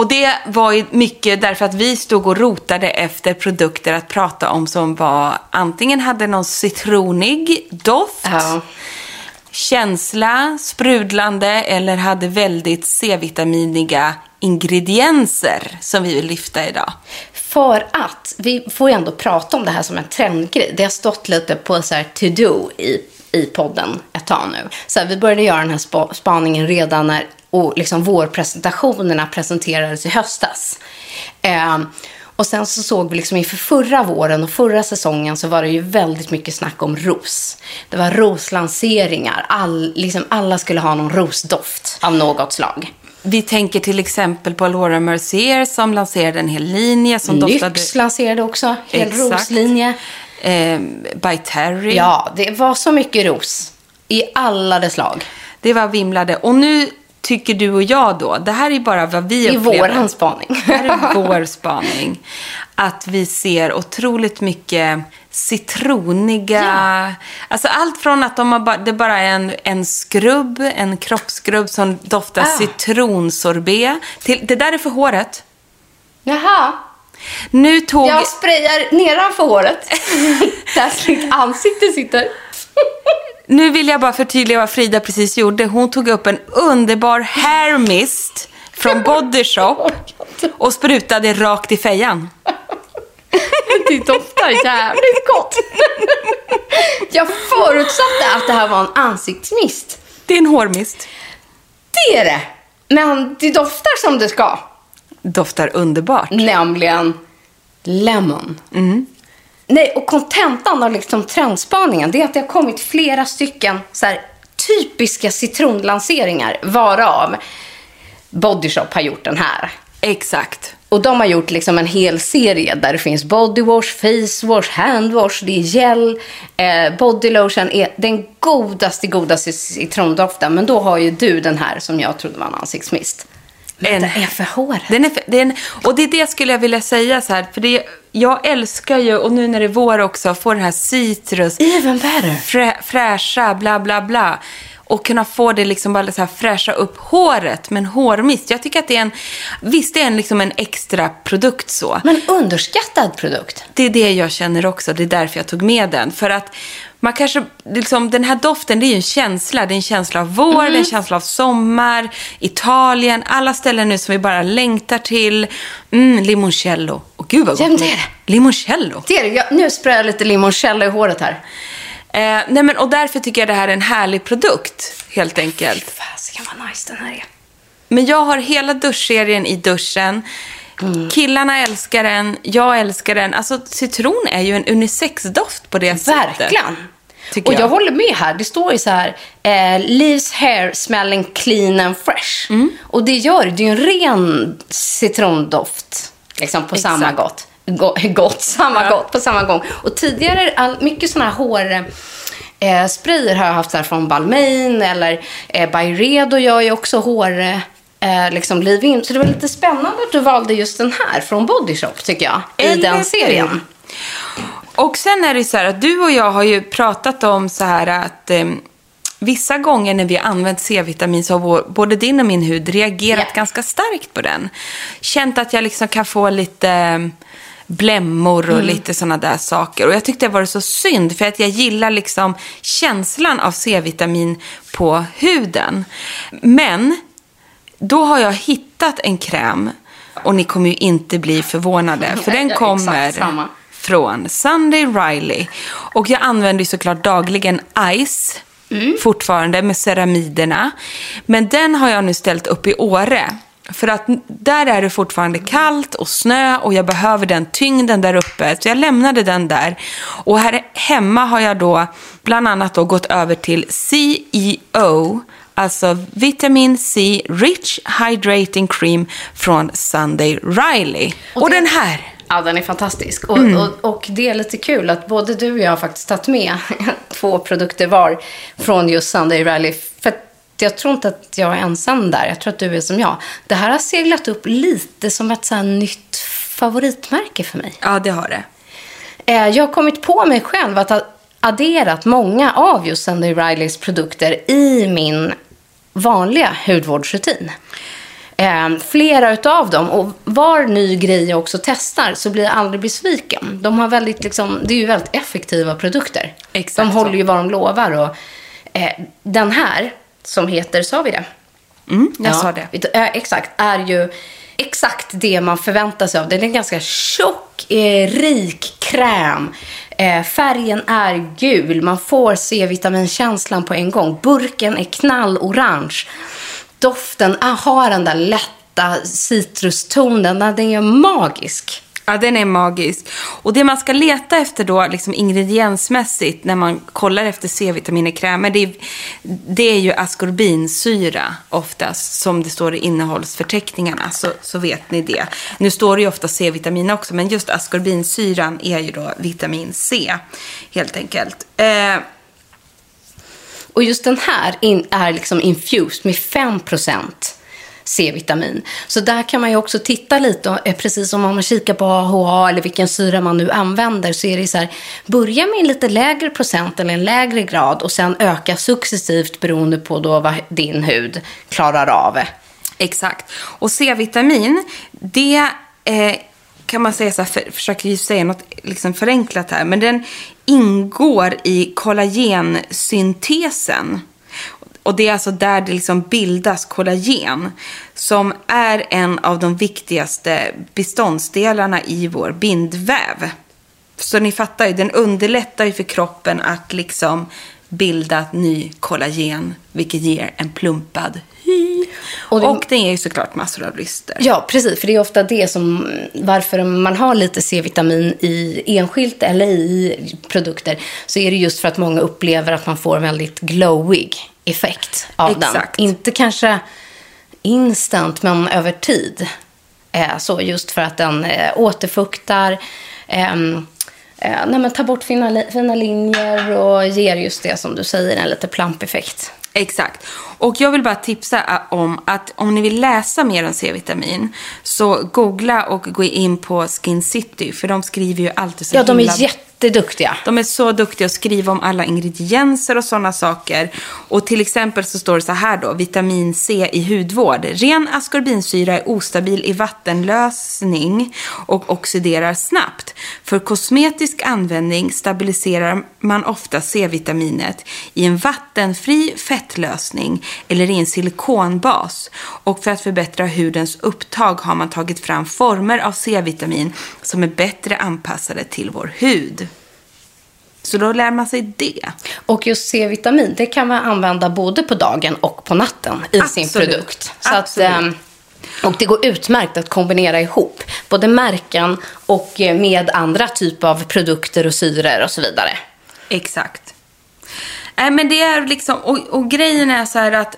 Speaker 5: Och det var ju mycket därför att vi stod och rotade efter produkter att prata om som var antingen hade någon citronig doft,
Speaker 4: Ja.
Speaker 5: känsla, sprudlande eller hade väldigt C-vitaminiga ingredienser som vi vill lyfta idag.
Speaker 4: För att, vi får ju ändå prata om det här som en trendgrej. Det har stått lite på så to-do i, i podden ett tag nu. Så här, vi började göra den här spa, spaningen redan när och liksom vårpresentationerna presenterades i höstas. Ehm, och sen så såg vi liksom inför förra våren och förra säsongen så var det ju väldigt mycket snack om ros. Det var roslanseringar. All, liksom alla skulle ha någon rosdoft av något slag.
Speaker 5: Vi tänker till exempel på Laura Mercier som lanserade en hel linje som doftade...
Speaker 4: Nyx lanserade också, hel
Speaker 5: Exakt.
Speaker 4: roslinje.
Speaker 5: Eh, by Terry.
Speaker 4: Ja, det var så mycket ros. I alla dess slag.
Speaker 5: Det var vimlade. Och nu tycker du och jag då, det här är bara vad vi upplever.
Speaker 4: vår spaning.
Speaker 5: Det här är vår spaning. Att vi ser otroligt mycket citroniga... Alltså allt från att de bara, det bara är en, en skrubb, en kroppsskrubb som doftar
Speaker 4: Ah.
Speaker 5: citronsorbet. Till, det där är för håret.
Speaker 4: Jaha.
Speaker 5: Nu tog...
Speaker 4: Jag sprayar nedanför håret. Där mitt ansikte sitter.
Speaker 5: Nu vill jag bara förtydliga vad Frida precis gjorde. Hon tog upp en underbar hair mist från Body Shop och sprutade rakt i fejan.
Speaker 4: Det doftar jävligt gott. Jag förutsatte att det här var en ansiktsmist.
Speaker 5: Det är en hårmist.
Speaker 4: Det är det. Men det doftar som det ska.
Speaker 5: Doftar underbart.
Speaker 4: Nämligen lemon. Nej, och kontentan av liksom trendspaningen det är att det har kommit flera stycken så här, typiska citronlanseringar varav Body Shop har gjort den här.
Speaker 5: Exakt.
Speaker 4: Och de har gjort liksom en hel serie där det finns bodywash, facewash, handwash, det är gel, eh, body lotion är den godaste, godaste citrondoften. Men då har ju du den här som jag trodde var en ansiktsmist.
Speaker 5: En-
Speaker 4: Det är för håret.
Speaker 5: Den är, den, och det är det skulle jag vilja säga så här, för det, jag älskar ju, och nu när det är vår också, få den här citrus,
Speaker 4: Even better.
Speaker 5: frä, fräscha, bla bla bla. Och kunna få det liksom bara så här fräscha upp håret med en hårmist. Jag tycker att det är en, visst det är en, liksom en extra produkt så.
Speaker 4: Men underskattad produkt.
Speaker 5: Det är det jag känner också, det är därför jag tog med den. För att man kanske, liksom, den här doften det är ju en känsla. Det är en känsla av vår,
Speaker 4: Mm.
Speaker 5: det är en känsla av sommar, Italien, alla ställen nu som vi bara längtar till. Mm, limoncello. Åh gud vad gott.
Speaker 4: Ja, det är det.
Speaker 5: Limoncello.
Speaker 4: Det är det. Jag, nu sprayar jag lite limoncello i håret här.
Speaker 5: Eh, nej men, och därför tycker jag det här är en härlig produkt, helt enkelt.
Speaker 4: Fasiken vad nice den här är.
Speaker 5: Men jag har hela duschserien i duschen. Killarna älskar den, jag älskar den. Alltså citron är ju en unisexdoft på det sättet.
Speaker 4: Verkligen. Och jag.
Speaker 5: jag.
Speaker 4: håller med här. Det står ju så här, eh, leaves hair smelling clean and fresh.
Speaker 5: Mm.
Speaker 4: Och det gör det. Det är ju en ren citrondoft. Liksom på
Speaker 5: Exakt.
Speaker 4: samma gott. Go- gott, samma
Speaker 5: Ja.
Speaker 4: gott på samma gång. Och tidigare, all, mycket sådana här hår... Eh, sprayer har jag haft så här från Balmain eller eh, Byredo gör ju också hår... Eh, liksom leave-in. Så det var lite spännande att du valde just den här från Body Shop tycker jag. I
Speaker 5: Eller
Speaker 4: den serien.
Speaker 5: Och sen är det så här att du och jag har ju pratat om så här att eh, vissa gånger när vi har använt C-vitamin så har vår, både din och min hud reagerat
Speaker 4: Ja.
Speaker 5: ganska starkt på den. Känt att jag liksom kan få lite eh, blämmor och lite sådana där saker. Och jag tyckte det var så synd för att jag gillar liksom känslan av C-vitamin på huden. Men då har jag hittat en kräm och ni kommer ju inte bli förvånade för den kommer från Sunday Riley. Och jag använder ju såklart dagligen Ice
Speaker 4: Mm.
Speaker 5: fortfarande med ceramiderna. Men den har jag nu ställt upp i Åre. För att där är det fortfarande kallt och snö och jag behöver den tyngden där uppe. Så jag lämnade den där. Och här hemma har jag då bland annat då gått över till CEO, alltså Vitamin C Rich Hydrating Cream från Sunday Riley. Och,
Speaker 4: Och
Speaker 5: den här.
Speaker 4: Ja, den är fantastisk. Och,
Speaker 5: Mm.
Speaker 4: och, och det är lite kul att både du och jag har faktiskt tagit med två produkter var från just Sunday Rally. För jag tror inte att jag är ensam där. Jag tror att du är som jag. Det här har seglat upp lite som ett så nytt favoritmärke för mig.
Speaker 5: Ja, det har det.
Speaker 4: Eh, Jag har kommit på mig själv att ha adderat många av just Sunday Rileys produkter i min vanliga hudvårdsrutin. Eh, flera utav dem. Och var ny grej jag också testar så blir jag aldrig besviken. De har väldigt, liksom, det är ju väldigt effektiva produkter.
Speaker 5: Exakt
Speaker 4: de
Speaker 5: så.
Speaker 4: håller ju vad de lovar. Och, eh, den här, som heter, sa vi det?
Speaker 5: Mm, jag sa det.
Speaker 4: Eh, exakt, är ju exakt det man förväntar sig av. Den är en ganska tjock, eh, rik kräm. Eh, färgen är gul. Man får C-vitaminkänslan på en gång. Burken är knallorange. Doften ah, har den där lätta citrustonen. Den är magisk.
Speaker 5: Ja, den är magisk. Och det man ska leta efter då, liksom ingrediensmässigt, när man kollar efter C-vitamin i krämer, det är, det är ju askorbinsyra oftast, som det står i innehållsförteckningarna, så, så vet ni det. Nu står det ju ofta C-vitamin också, men just askorbinsyran är ju då vitamin C, helt enkelt. Eh,
Speaker 4: Och just den här in, är liksom infused med 5% C-vitamin. Så där kan man ju också titta lite, och, eh, precis som om man kikar på AHA eller vilken syra man nu använder, så är det så här, börja med en lite lägre procent eller en lägre grad och sen öka successivt beroende på då vad din hud klarar av.
Speaker 5: Exakt. Och C-vitamin, det eh, kan man säga så här, för, försöker ju säga något liksom förenklat här, men den ingår i kollagensyntesen. Och det är alltså där det liksom bildas kollagen, som är en av de viktigaste beståndsdelarna i vår bindväv. Så ni fattar ju, den underlättar ju för kroppen att liksom bilda ny kollagen, vilket ger en plumpad hy.
Speaker 4: Och
Speaker 5: Och,
Speaker 4: det-
Speaker 5: den ger ju såklart massor av lyster.
Speaker 4: Ja, precis. För det är ofta det som, varför man har lite C-vitamin i enskilt eller i produkter, så är det just för att många upplever att man får väldigt glowig effekt av den.
Speaker 5: Exakt.
Speaker 4: Inte kanske instant, men över tid. Eh, så just för att den eh, återfuktar, ehm, eh, men tar bort fina, fina linjer och ger just det som du säger, en lite plampeffekt.
Speaker 5: Exakt. Och jag vill bara tipsa ä, om att om ni vill läsa mer om C-vitamin så googla och gå in på Skin City för de skriver ju alltid så
Speaker 4: Ja, de
Speaker 5: himla
Speaker 4: är jätte jätteduktiga.
Speaker 5: De är så duktiga att skriva om alla ingredienser och sådana saker. Och till exempel så står det så här då, vitamin C i hudvård. Ren askorbinsyra är ostabil i vattenlösning och oxiderar snabbt. För kosmetisk användning stabiliserar man ofta C-vitaminet i en vattenfri fettlösning eller i en silikonbas. Och för att förbättra hudens upptag har man tagit fram former av C-vitamin som är bättre anpassade till vår hud. Så då lär man sig det.
Speaker 4: Och just C-vitamin, det kan man använda både på dagen och på natten i sin
Speaker 5: Absolut.
Speaker 4: produkt. Så att,
Speaker 5: Absolut.
Speaker 4: ehm, och det går utmärkt att kombinera ihop både märken och eh, med andra typer av produkter och syror och så vidare.
Speaker 5: Exakt. Nej, men det är liksom, och, och grejen är så här att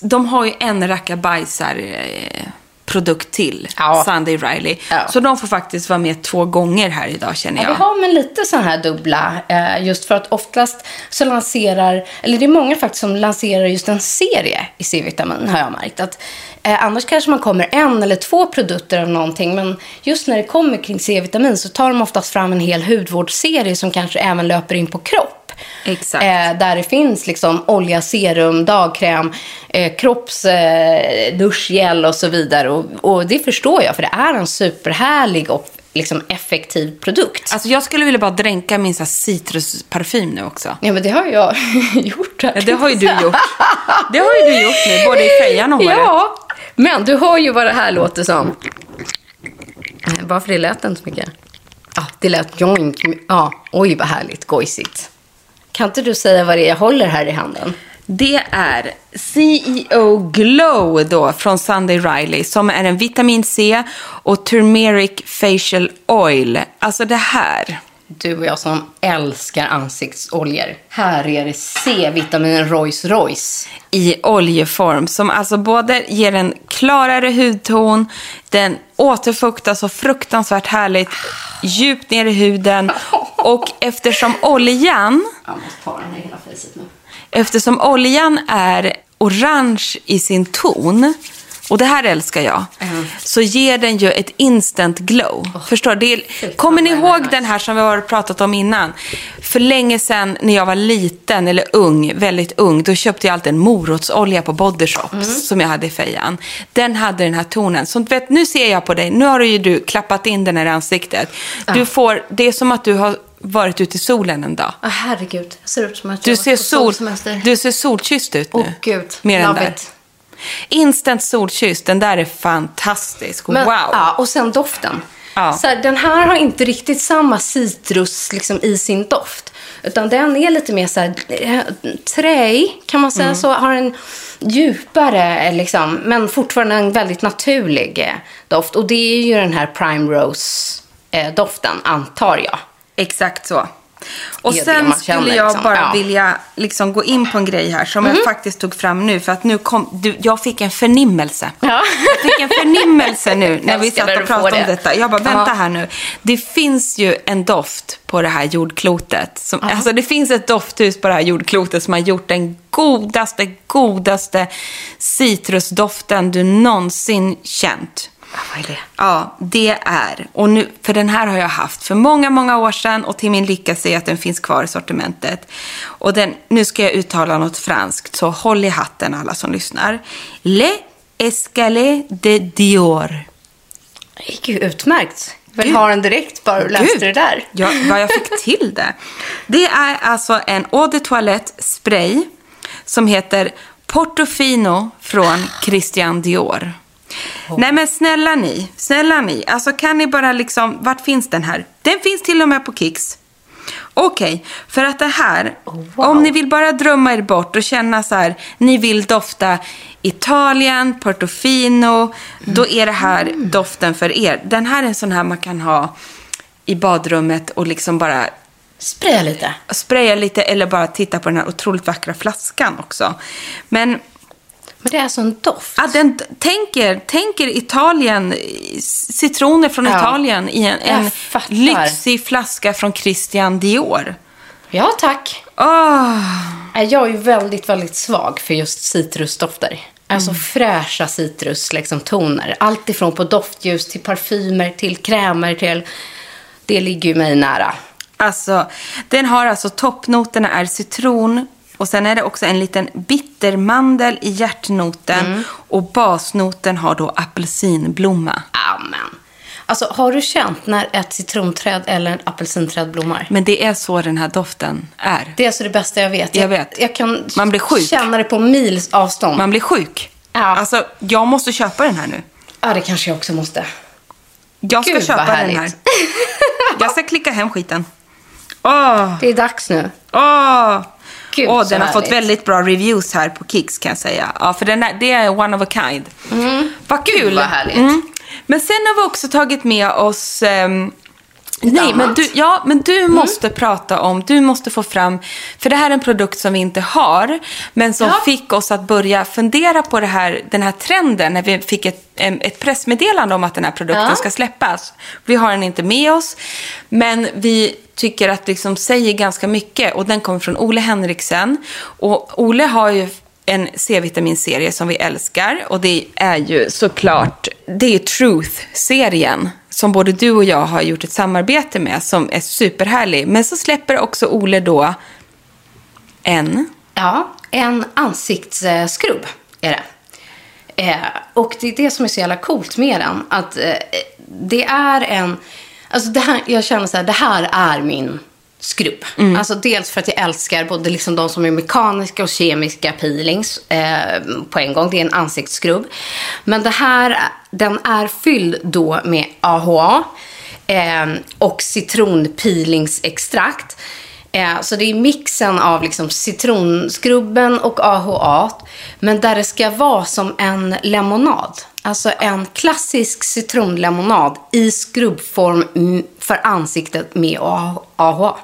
Speaker 5: de har ju en rackabajsar eh, produkt till,
Speaker 4: Ja.
Speaker 5: Sunday Riley.
Speaker 4: Ja.
Speaker 5: Så de får faktiskt vara med två gånger här idag känner
Speaker 4: Ja,
Speaker 5: jag.
Speaker 4: vi har men lite sån här dubbla. Eh, just för att oftast så lanserar, eller det är många faktiskt som lanserar just en serie i C-vitamin har jag märkt. Att, eh, annars kanske man kommer en eller två produkter av någonting. Men just när det kommer kring C-vitamin så tar de oftast fram en hel hudvårdsserie som kanske även löper in på kropp.
Speaker 5: Exakt.
Speaker 4: Eh, där det finns liksom olja, serum, dagkräm, eh, kropps, eh, och så vidare. Och, och det förstår jag, för det är en superhärlig och liksom effektiv produkt.
Speaker 5: Alltså jag skulle vilja bara dränka min så citrusparfym nu också.
Speaker 4: Ja, men det har jag gjort. Här.
Speaker 5: Ja, det har ju du gjort. Det har ju du gjort nu, både i fejan och håret.
Speaker 4: Ja, men du hör ju vad det här låter som. Eh, Bara för det lät inte så mycket. Ja, det lät joint. Ja, oj vad härligt, gojsigt. Kan inte du säga vad det är jag håller här i handen?
Speaker 5: Det är CEO Glow då från Sunday Riley som är en vitamin C och turmeric facial oil. Alltså det här.
Speaker 4: Du och jag som älskar ansiktsoljor. Här är det C-vitamin Rolls Royce.
Speaker 5: i oljeform som alltså både ger en klarare hudton, den återfuktar så fruktansvärt härligt djupt ner i huden och eftersom oljan,
Speaker 4: Jag måste ta den i hela facet nu.
Speaker 5: eftersom oljan är orange i sin ton och det här älskar jag, så ger den ju ett instant glow. Förstår du? Är, kommer ni ihåg
Speaker 4: nice.
Speaker 5: den här som vi har pratat om innan? För länge sedan när jag var liten, eller ung, väldigt ung, då köpte jag alltid en morotsolja på Body Shops
Speaker 4: Mm.
Speaker 5: som jag hade i fejan. Den hade den här tonen. Så du vet, nu ser jag på dig, nu har ju du klappat in den här i ansiktet. Du får, det är som att du har varit ute i solen en dag.
Speaker 4: Åh, herregud, jag ser ut som att
Speaker 5: Du
Speaker 4: jag
Speaker 5: ser,
Speaker 4: varit på
Speaker 5: sol, du ser solkysst ut nu.
Speaker 4: Åh gud,
Speaker 5: Mer än
Speaker 4: love
Speaker 5: där. Instant solkysst, den där är fantastisk.
Speaker 4: Men,
Speaker 5: wow!
Speaker 4: Ja, och sen doften.
Speaker 5: Ja.
Speaker 4: Så här, den här har inte riktigt samma citrus liksom, i sin doft. Utan den är lite mer så här, eh, träig, kan man säga
Speaker 5: Mm.
Speaker 4: så. Har en djupare, eh, liksom, men fortfarande en väldigt naturlig eh, doft. Och det är ju den här Prime Rose-doften, antar jag.
Speaker 5: Exakt så. Och sen
Speaker 4: man
Speaker 5: skulle
Speaker 4: känner,
Speaker 5: jag
Speaker 4: liksom.
Speaker 5: bara
Speaker 4: Ja.
Speaker 5: vilja liksom gå in på en grej här som jag faktiskt tog fram nu. För att nu kom, du, jag fick en förnimmelse.
Speaker 4: Ja.
Speaker 5: Jag fick en förnimmelse nu när vi satt och pratade om
Speaker 4: det.
Speaker 5: detta. Jag bara, vänta
Speaker 4: Ja.
Speaker 5: här nu. Det finns ju en doft på det här jordklotet. Som, alltså det finns ett dofthus på det här jordklotet som har gjort den godaste, godaste citrusdoften du någonsin känt.
Speaker 4: Vad är det?
Speaker 5: Ja, det är. Och nu, för den här har jag haft för många, många år sedan och till min lycka ser jag att den finns kvar i sortimentet. Och den, nu ska jag uttala något franskt, så håll i hatten alla som lyssnar. Le Escalier de Dior.
Speaker 4: Det gick ju utmärkt. Vill ha den direkt bara du läste
Speaker 5: Gud,
Speaker 4: det där.
Speaker 5: Ja, vad jag fick till det. Det är alltså en eau de toilette spray som heter Portofino från Christian Dior. Nej men snälla ni, snälla ni, alltså kan ni bara liksom, vart finns den här? Den finns till och med på Kicks. Okej, för att det här, om ni vill bara drömma er bort och känna så här, ni vill dofta Italien, Portofino, då är det här doften för er. Den här är en sån här man kan ha i badrummet och liksom bara
Speaker 4: Spraya lite.
Speaker 5: spraya lite eller bara titta på den här otroligt vackra flaskan också. Men
Speaker 4: Men det är alltså en doft.
Speaker 5: Ja, den, tänker, tänker Italien, citroner från
Speaker 4: Ja.
Speaker 5: Italien i en, en lyxig flaska från Christian Dior.
Speaker 4: Ja, tack. Nej, Jag är ju väldigt, väldigt svag för just citrusdofter. Alltså
Speaker 5: Mm.
Speaker 4: fräscha citrustoner. Liksom, toner. Allt ifrån på doftljus till parfymer till krämer till... Det ligger ju mig nära.
Speaker 5: Alltså, den har alltså toppnoterna är citron och sen är det också en liten bittermandel i hjärtnoten
Speaker 4: Mm.
Speaker 5: och basnoten har då apelsinblomma.
Speaker 4: Amen. Alltså, har du känt när ett citronträd eller en apelsinträd blommar?
Speaker 5: Men det är så den här doften är.
Speaker 4: Det är alltså det bästa jag vet.
Speaker 5: Jag vet.
Speaker 4: Jag kan
Speaker 5: Man blir sjuk.
Speaker 4: känna det på mils avstånd.
Speaker 5: Man blir sjuk.
Speaker 4: Ja.
Speaker 5: Alltså, jag måste köpa den här nu.
Speaker 4: Ja, det kanske jag också måste.
Speaker 5: Jag ska
Speaker 4: Gud,
Speaker 5: köpa den här. Jag ska klicka hem skiten. Åh,
Speaker 4: Det är dags nu.
Speaker 5: åh.
Speaker 4: Gud, så
Speaker 5: den har fått väldigt bra reviews här på Kicks kan jag säga. Ja, för den är, det är one of a kind. Vad kul.
Speaker 4: Mm. vad härligt.
Speaker 5: Men sen har vi också tagit med oss... ehm, nej,
Speaker 4: annat.
Speaker 5: men du, ja, men du måste prata om, du måste få fram, för det här är en produkt som vi inte har, men som
Speaker 4: Ja.
Speaker 5: fick oss att börja fundera på det här, den här trenden när vi fick ett, ett pressmeddelande om att den här produkten
Speaker 4: Ja.
Speaker 5: ska släppas. Vi har den inte med oss, men vi tycker att liksom säger ganska mycket och den kommer från Ole Henriksen. Och Ole har ju en C-vitaminserie som vi älskar och det är ju såklart, det är Truth-serien som både du och jag har gjort ett samarbete med som är superhärlig. Men så släpper också Ole då en
Speaker 4: Ja, en ansiktsskrubb är det. Eh, och det är det som är så jävla coolt med den. Att eh, det är en... Alltså det här, jag känner så här, det här är min skrubb. Alltså dels för att jag älskar både liksom de som är mekaniska och kemiska peelings eh, på en gång. Det är en ansiktsskrubb. Men det här, den är fylld då med AHA eh, och citronpeelingsextrakt. Eh, Så det är mixen av liksom citronskrubben och AHA. Men där det ska vara som en lemonad. Alltså en klassisk citronlemonad i skrubbform mm, för ansiktet med AHA.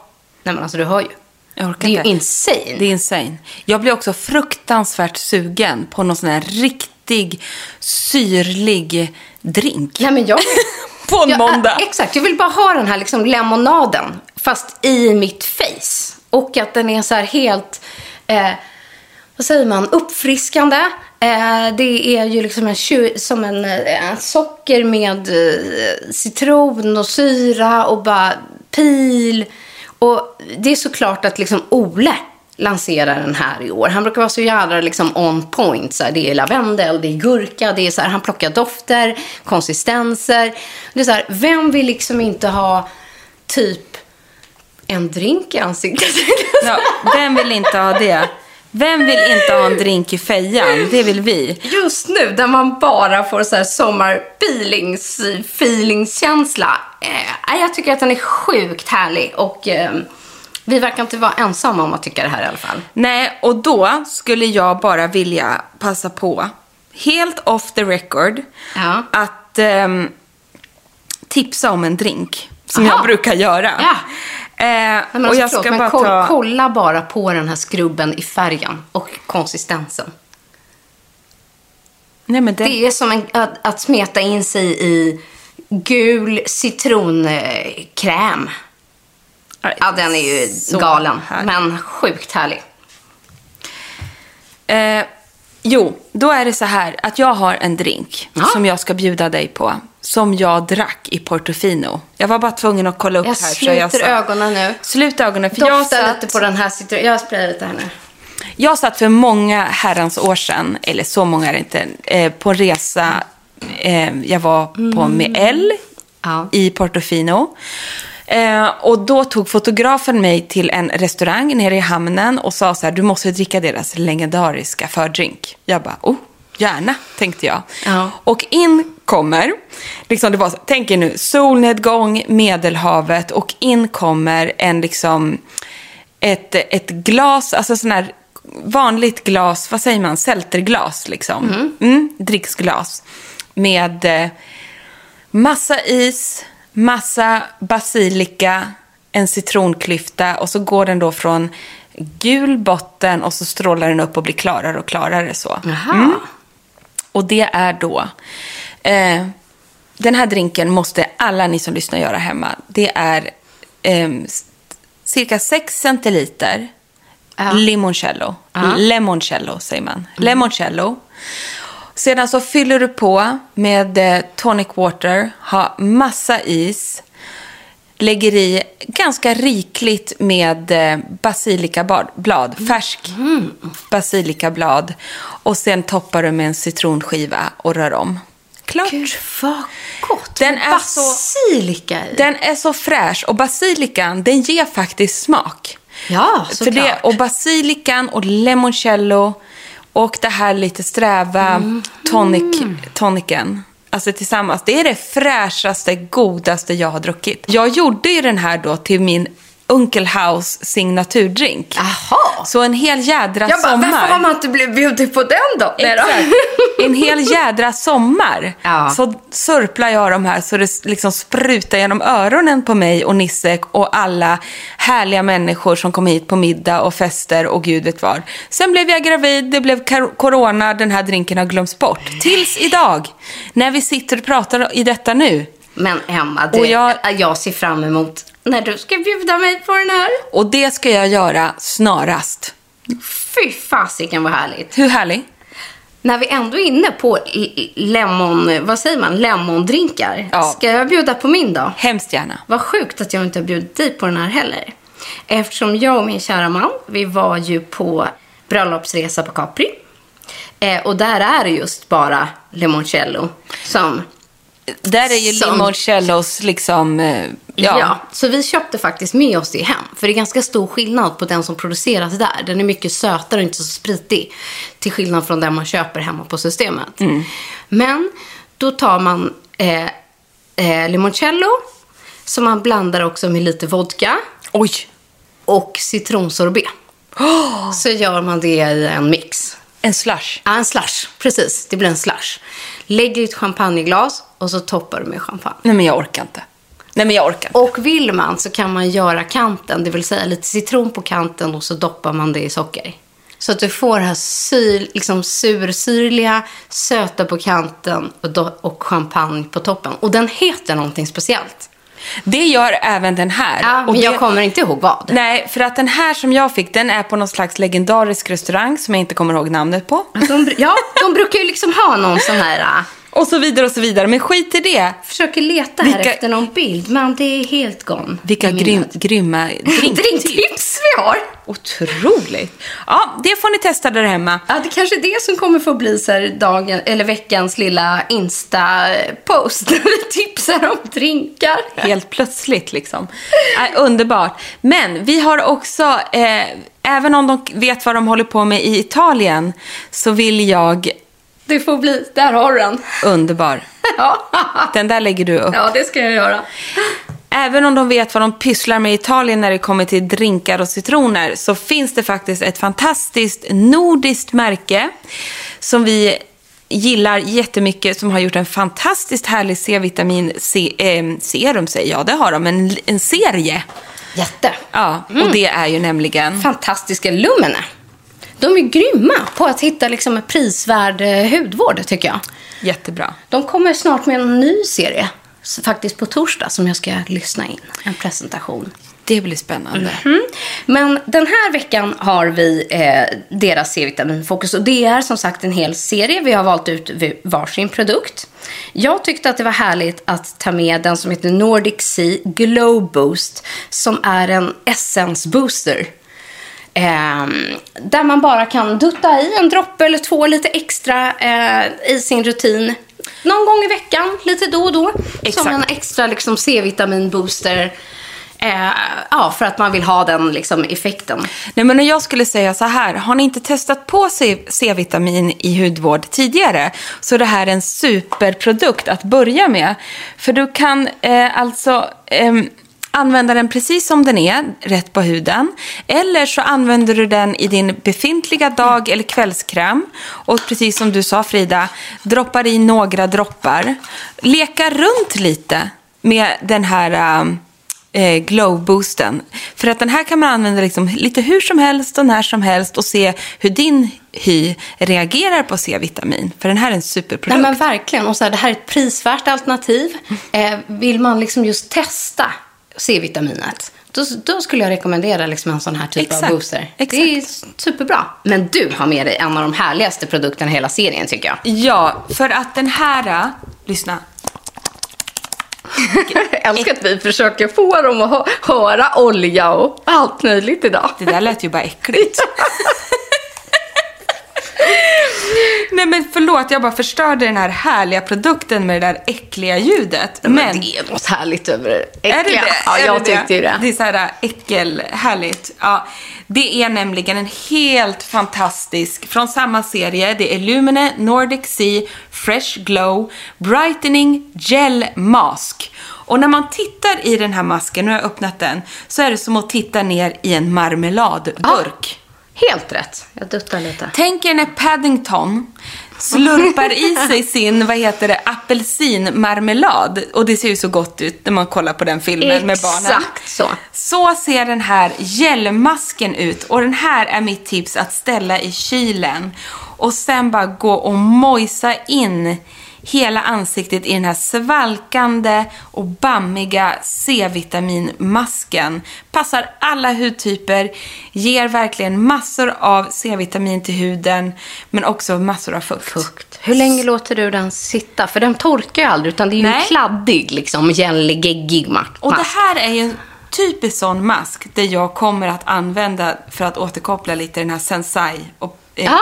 Speaker 4: Nej men alltså du hör ju.
Speaker 5: Jag orkar
Speaker 4: Det är ju
Speaker 5: inte.
Speaker 4: insane.
Speaker 5: Det är insane. Jag blir också fruktansvärt sugen på någon sån här riktig syrlig drink.
Speaker 4: Nej, men jag,
Speaker 5: På en
Speaker 4: jag,
Speaker 5: måndag.
Speaker 4: äh, Exakt, jag vill bara ha den här liksom lemonaden. Fast i mitt face. Och att den är så här helt, eh, vad säger man, uppfriskande. Eh, det är ju liksom en, som en, eh, en socker med eh, citron och syra och bara pil. Och det är såklart att liksom Ole lanserar den här i år. Han brukar vara så jävla liksom on point. Så här, det är lavendel, det är gurka, det är så här, han plockar dofter, konsistenser. Det är så här, vem vill liksom inte ha typ en drink i ansiktet?
Speaker 5: Ja, vem vill inte ha det? Vem vill inte ha en drink i fejan? Det vill vi.
Speaker 4: Just nu, där man bara får så här sommarpeelings, feelingskänsla. Eh, jag tycker att den är sjukt härlig och eh, vi verkar inte vara ensamma om att tycka det här i alla fall.
Speaker 5: Nej, och då skulle jag bara vilja passa på, helt off the record,
Speaker 4: Ja.
Speaker 5: att ehm, tipsa om en drink. Som
Speaker 4: Aha.
Speaker 5: jag brukar göra.
Speaker 4: Ja.
Speaker 5: Eh, och
Speaker 4: alltså,
Speaker 5: jag
Speaker 4: förlåt,
Speaker 5: ska bara
Speaker 4: koll,
Speaker 5: ta...
Speaker 4: kolla bara på den här skrubben i färgen och konsistensen.
Speaker 5: Nej, men den...
Speaker 4: Det är som en, att, att smeta in sig i gul citronkräm. Ja, den är ju
Speaker 5: Så
Speaker 4: galen,
Speaker 5: härlig.
Speaker 4: men sjukt härlig.
Speaker 5: Eh, jo, då är det så här att jag har en drink
Speaker 4: Ja.
Speaker 5: som jag ska bjuda dig på. Som jag drack i Portofino. Jag var bara tvungen att kolla upp
Speaker 4: Jag
Speaker 5: här. så
Speaker 4: sluter
Speaker 5: satt-
Speaker 4: ögonen nu.
Speaker 5: Slut ögonen. För jag satt,
Speaker 4: lite på den här citron. Jag sprayar lite här nu.
Speaker 5: jag satt för många herrans år sedan, eller så många är det inte, eh, på en resa. Eh, jag var på med L
Speaker 4: Ja.
Speaker 5: i Portofino. Eh, och då tog fotografen mig till en restaurang nere i hamnen och sa så här, du måste dricka deras legendariska fördrink. Jag bara, oh, gärna, tänkte jag.
Speaker 4: Ja.
Speaker 5: Och in kommer, liksom det var, tänk er nu, solnedgång, Medelhavet och in kommer en liksom, ett, ett glas, alltså sån här vanligt glas, vad säger man, sälterglas liksom. Mm, dricksglas. Med eh, massa is, massa basilika, en citronklyfta och så går den då från gul botten och så strålar den upp och blir klarare och klarare så.
Speaker 4: Jaha.
Speaker 5: Och det är då... Eh, den här drinken måste alla ni som lyssnar göra hemma. Det är eh, cirka 6 centiliter
Speaker 4: Ja.
Speaker 5: limoncello.
Speaker 4: Ja.
Speaker 5: Lemoncello säger man. Lemoncello. Sedan så fyller du på med eh, tonic water, ha massa is, lägger i ganska rikligt med eh, basilikablad, färsk basilikablad. Och sen toppar du med en citronskiva och rör om. Klart.
Speaker 4: Gud, vad gott.
Speaker 5: Den är så-
Speaker 4: basilika i.
Speaker 5: Den är så fräsch och basilikan, den ger faktiskt smak.
Speaker 4: Ja, såklart.
Speaker 5: och basilikan och limoncello och det här lite sträva
Speaker 4: Mm.
Speaker 5: tonic, tonicen. Alltså tillsammans. Det är det fräschaste, godaste jag har druckit. Jag gjorde ju den här då till min Uncle House signaturdrink.
Speaker 4: Jaha.
Speaker 5: Så en hel jädra
Speaker 4: Jag bara,
Speaker 5: sommar.
Speaker 4: varför har man inte blivit bjuden på den då?
Speaker 5: Exakt. En hel jädra sommar
Speaker 4: Ja.
Speaker 5: så surplar jag de här så det liksom sprutar genom öronen på mig och Nisse och alla härliga människor som kom hit på middag och fester och gud vet vad. Sen blev jag gravid, det blev corona, den här drinken har glömts bort. Tills idag, när vi sitter och pratar i detta nu.
Speaker 4: Men Emma, det,
Speaker 5: Och jag-
Speaker 4: jag... ser fram emot när du ska bjuda mig på den här.
Speaker 5: Och det ska jag göra snarast.
Speaker 4: Fy fasiken vad härligt.
Speaker 5: Hur härlig?
Speaker 4: När vi ändå är inne på lemon, vad säger man, lemondrinkar.
Speaker 5: Ja.
Speaker 4: Ska jag bjuda på min då?
Speaker 5: Hemskt gärna.
Speaker 4: Vad sjukt att jag inte har bjudit dig på den här heller. Eftersom jag och min kära man, vi var ju på bröllopsresa på Capri. Eh, och där är det just bara limoncello som...
Speaker 5: Där är ju
Speaker 4: Som-
Speaker 5: limoncellos liksom... eh,
Speaker 4: Ja. så vi köpte faktiskt med oss det hem. För det är ganska stor skillnad på den som produceras där. Den är mycket sötare och inte så spritig. Till skillnad från den man köper hemma på systemet. Men då tar man eh, eh, limoncello. Som man blandar också med lite vodka.
Speaker 5: Oj!
Speaker 4: Och citronsorbet. Så gör man det i en mix.
Speaker 5: En slush.
Speaker 4: Ja, en slush. Precis, det blir en slush. Lägger i ett champagneglas och så toppar du med champagne.
Speaker 5: Nej men jag orkar inte. Nej men jag orkar inte.
Speaker 4: Och vill man så kan man göra kanten, det vill säga lite citron på kanten och så doppar man det i socker. Så att du får det här syr, liksom sursyrliga, söta på kanten och, och champagne på toppen. Och den heter någonting speciellt.
Speaker 5: Det gör även den här.
Speaker 4: Ja,
Speaker 5: Och
Speaker 4: men jag
Speaker 5: det-
Speaker 4: kommer inte ihåg vad.
Speaker 5: Nej, för att den här som jag fick, den är på någon slags legendarisk restaurang som jag inte kommer ihåg namnet på.
Speaker 4: De, ja, de brukar ju liksom ha någon sån här... äh,
Speaker 5: Och så vidare och så vidare. Men skit i det.
Speaker 4: försöker leta här
Speaker 5: Vilka-
Speaker 4: efter någon bild, men det är helt gone.
Speaker 5: Vilka grym, grymma drinktips.
Speaker 4: Drinktips vi har!
Speaker 5: Otroligt. Ja, det får ni testa där hemma.
Speaker 4: Ja, det kanske är det som kommer få bli så här dagen, eller veckans lilla Insta-post. Där vi tipsar om drinkar.
Speaker 5: Helt plötsligt liksom. Äh, underbart. Men vi har också, eh, även om de vet vad de håller på med i Italien, så vill jag,
Speaker 4: Det får bli, där har du den.
Speaker 5: underbar.
Speaker 4: Ja.
Speaker 5: Den där lägger du upp.
Speaker 4: ja, det ska jag göra.
Speaker 5: Även om de vet vad de pysslar med i Italien när det kommer till drinkar och citroner så finns det faktiskt ett fantastiskt nordiskt märke som vi gillar jättemycket som har gjort en fantastiskt härlig C-vitamin se, eh, serum säger jag, det har de, en, en serie.
Speaker 4: Jätte.
Speaker 5: Ja, och det är ju nämligen
Speaker 4: Fantastiska Lumene. De är grymma på att hitta liksom prisvärd eh, hudvård, tycker jag.
Speaker 5: jättebra.
Speaker 4: De kommer snart med en ny serie. Faktiskt på torsdag som jag ska lyssna in. En presentation.
Speaker 5: Det blir spännande.
Speaker 4: Mm. Men den här veckan har vi eh, deras C-vitaminfokus och det är som sagt en hel serie. Vi har valt ut varsin produkt. Jag tyckte att det var härligt att ta med den som heter Nordic Sea Glow Boost som är en essence booster. Ehm, där man bara kan dutta i en droppe eller två lite extra eh, i sin rutin. Någon gång i veckan, lite då och då.
Speaker 5: Exakt.
Speaker 4: Som en extra liksom, C-vitamin-booster. Eh, ja, för att man vill ha den liksom, effekten.
Speaker 5: Nej, men jag skulle säga så här, har ni inte testat på C-vitamin i hudvård tidigare så är det här en superprodukt att börja med. För du kan eh, alltså ehm, använda den precis som den är, rätt på huden. Eller så använder du den i din befintliga dag eller kvällskräm. Och precis som du sa Frida, droppar i några droppar. Leka runt lite med den här um, eh, äh, glow-boosten. För att den här kan man använda liksom lite hur som helst och när som helst och se hur din hy reagerar på C-vitamin. För den här är en superprodukt.
Speaker 4: Nej, men verkligen. Och så här, det här är ett prisvärt alternativ. Eh, vill man liksom just testa C-vitaminet, då, då skulle jag rekommendera liksom en sån här typ
Speaker 5: Exakt,
Speaker 4: av booster.
Speaker 5: exakt.
Speaker 4: Det är superbra. Men du har med dig en av de härligaste produkterna i hela serien, tycker jag.
Speaker 5: Ja, för att den här... äh, Lyssna.
Speaker 4: Jag älskar att vi försöker få dem att hö- höra olja och allt möjligt idag.
Speaker 5: Det där lät ju bara äckligt. Nej men förlåt, jag bara förstörde den här härliga produkten med det där äckliga ljudet.
Speaker 4: Men,
Speaker 5: Men,
Speaker 4: det är något härligt över det äckliga.
Speaker 5: är det det?
Speaker 4: Ja,
Speaker 5: Är
Speaker 4: jag
Speaker 5: det
Speaker 4: tyckte ju det.
Speaker 5: Det är så här äh, äckelhärligt. Ja, det är nämligen en helt fantastisk, från samma serie, det är Lumene Nordic Sea Fresh Glow Brightening Gel Mask. Och när man tittar i den här masken, nu har jag öppnat den, så är det som att titta ner i en marmeladburk.
Speaker 4: Helt rätt. Jag duttar lite.
Speaker 5: Tänk er när Paddington slurpar i sig sin, vad heter det, apelsinmarmelad. Och det ser ju så gott ut när man kollar på den filmen med barnen.
Speaker 4: Exakt så.
Speaker 5: Så ser den här gelmasken ut. Och den här är mitt tips att ställa i kylen. Och sen bara gå och mojsa in hela ansiktet i den här svalkande och bammiga C-vitaminmasken. Passar alla hudtyper, ger verkligen massor av C-vitamin till huden, men också massor av fukt.
Speaker 4: Fukt. Hur länge låter du den sitta? För den torkar ju aldrig, utan det är ju
Speaker 5: Nej.
Speaker 4: en kladdig, liksom, gällig, geggig ma- mask.
Speaker 5: Och det här är ju en typisk sån mask där jag kommer att använda för att återkoppla lite den här Sensai och eh.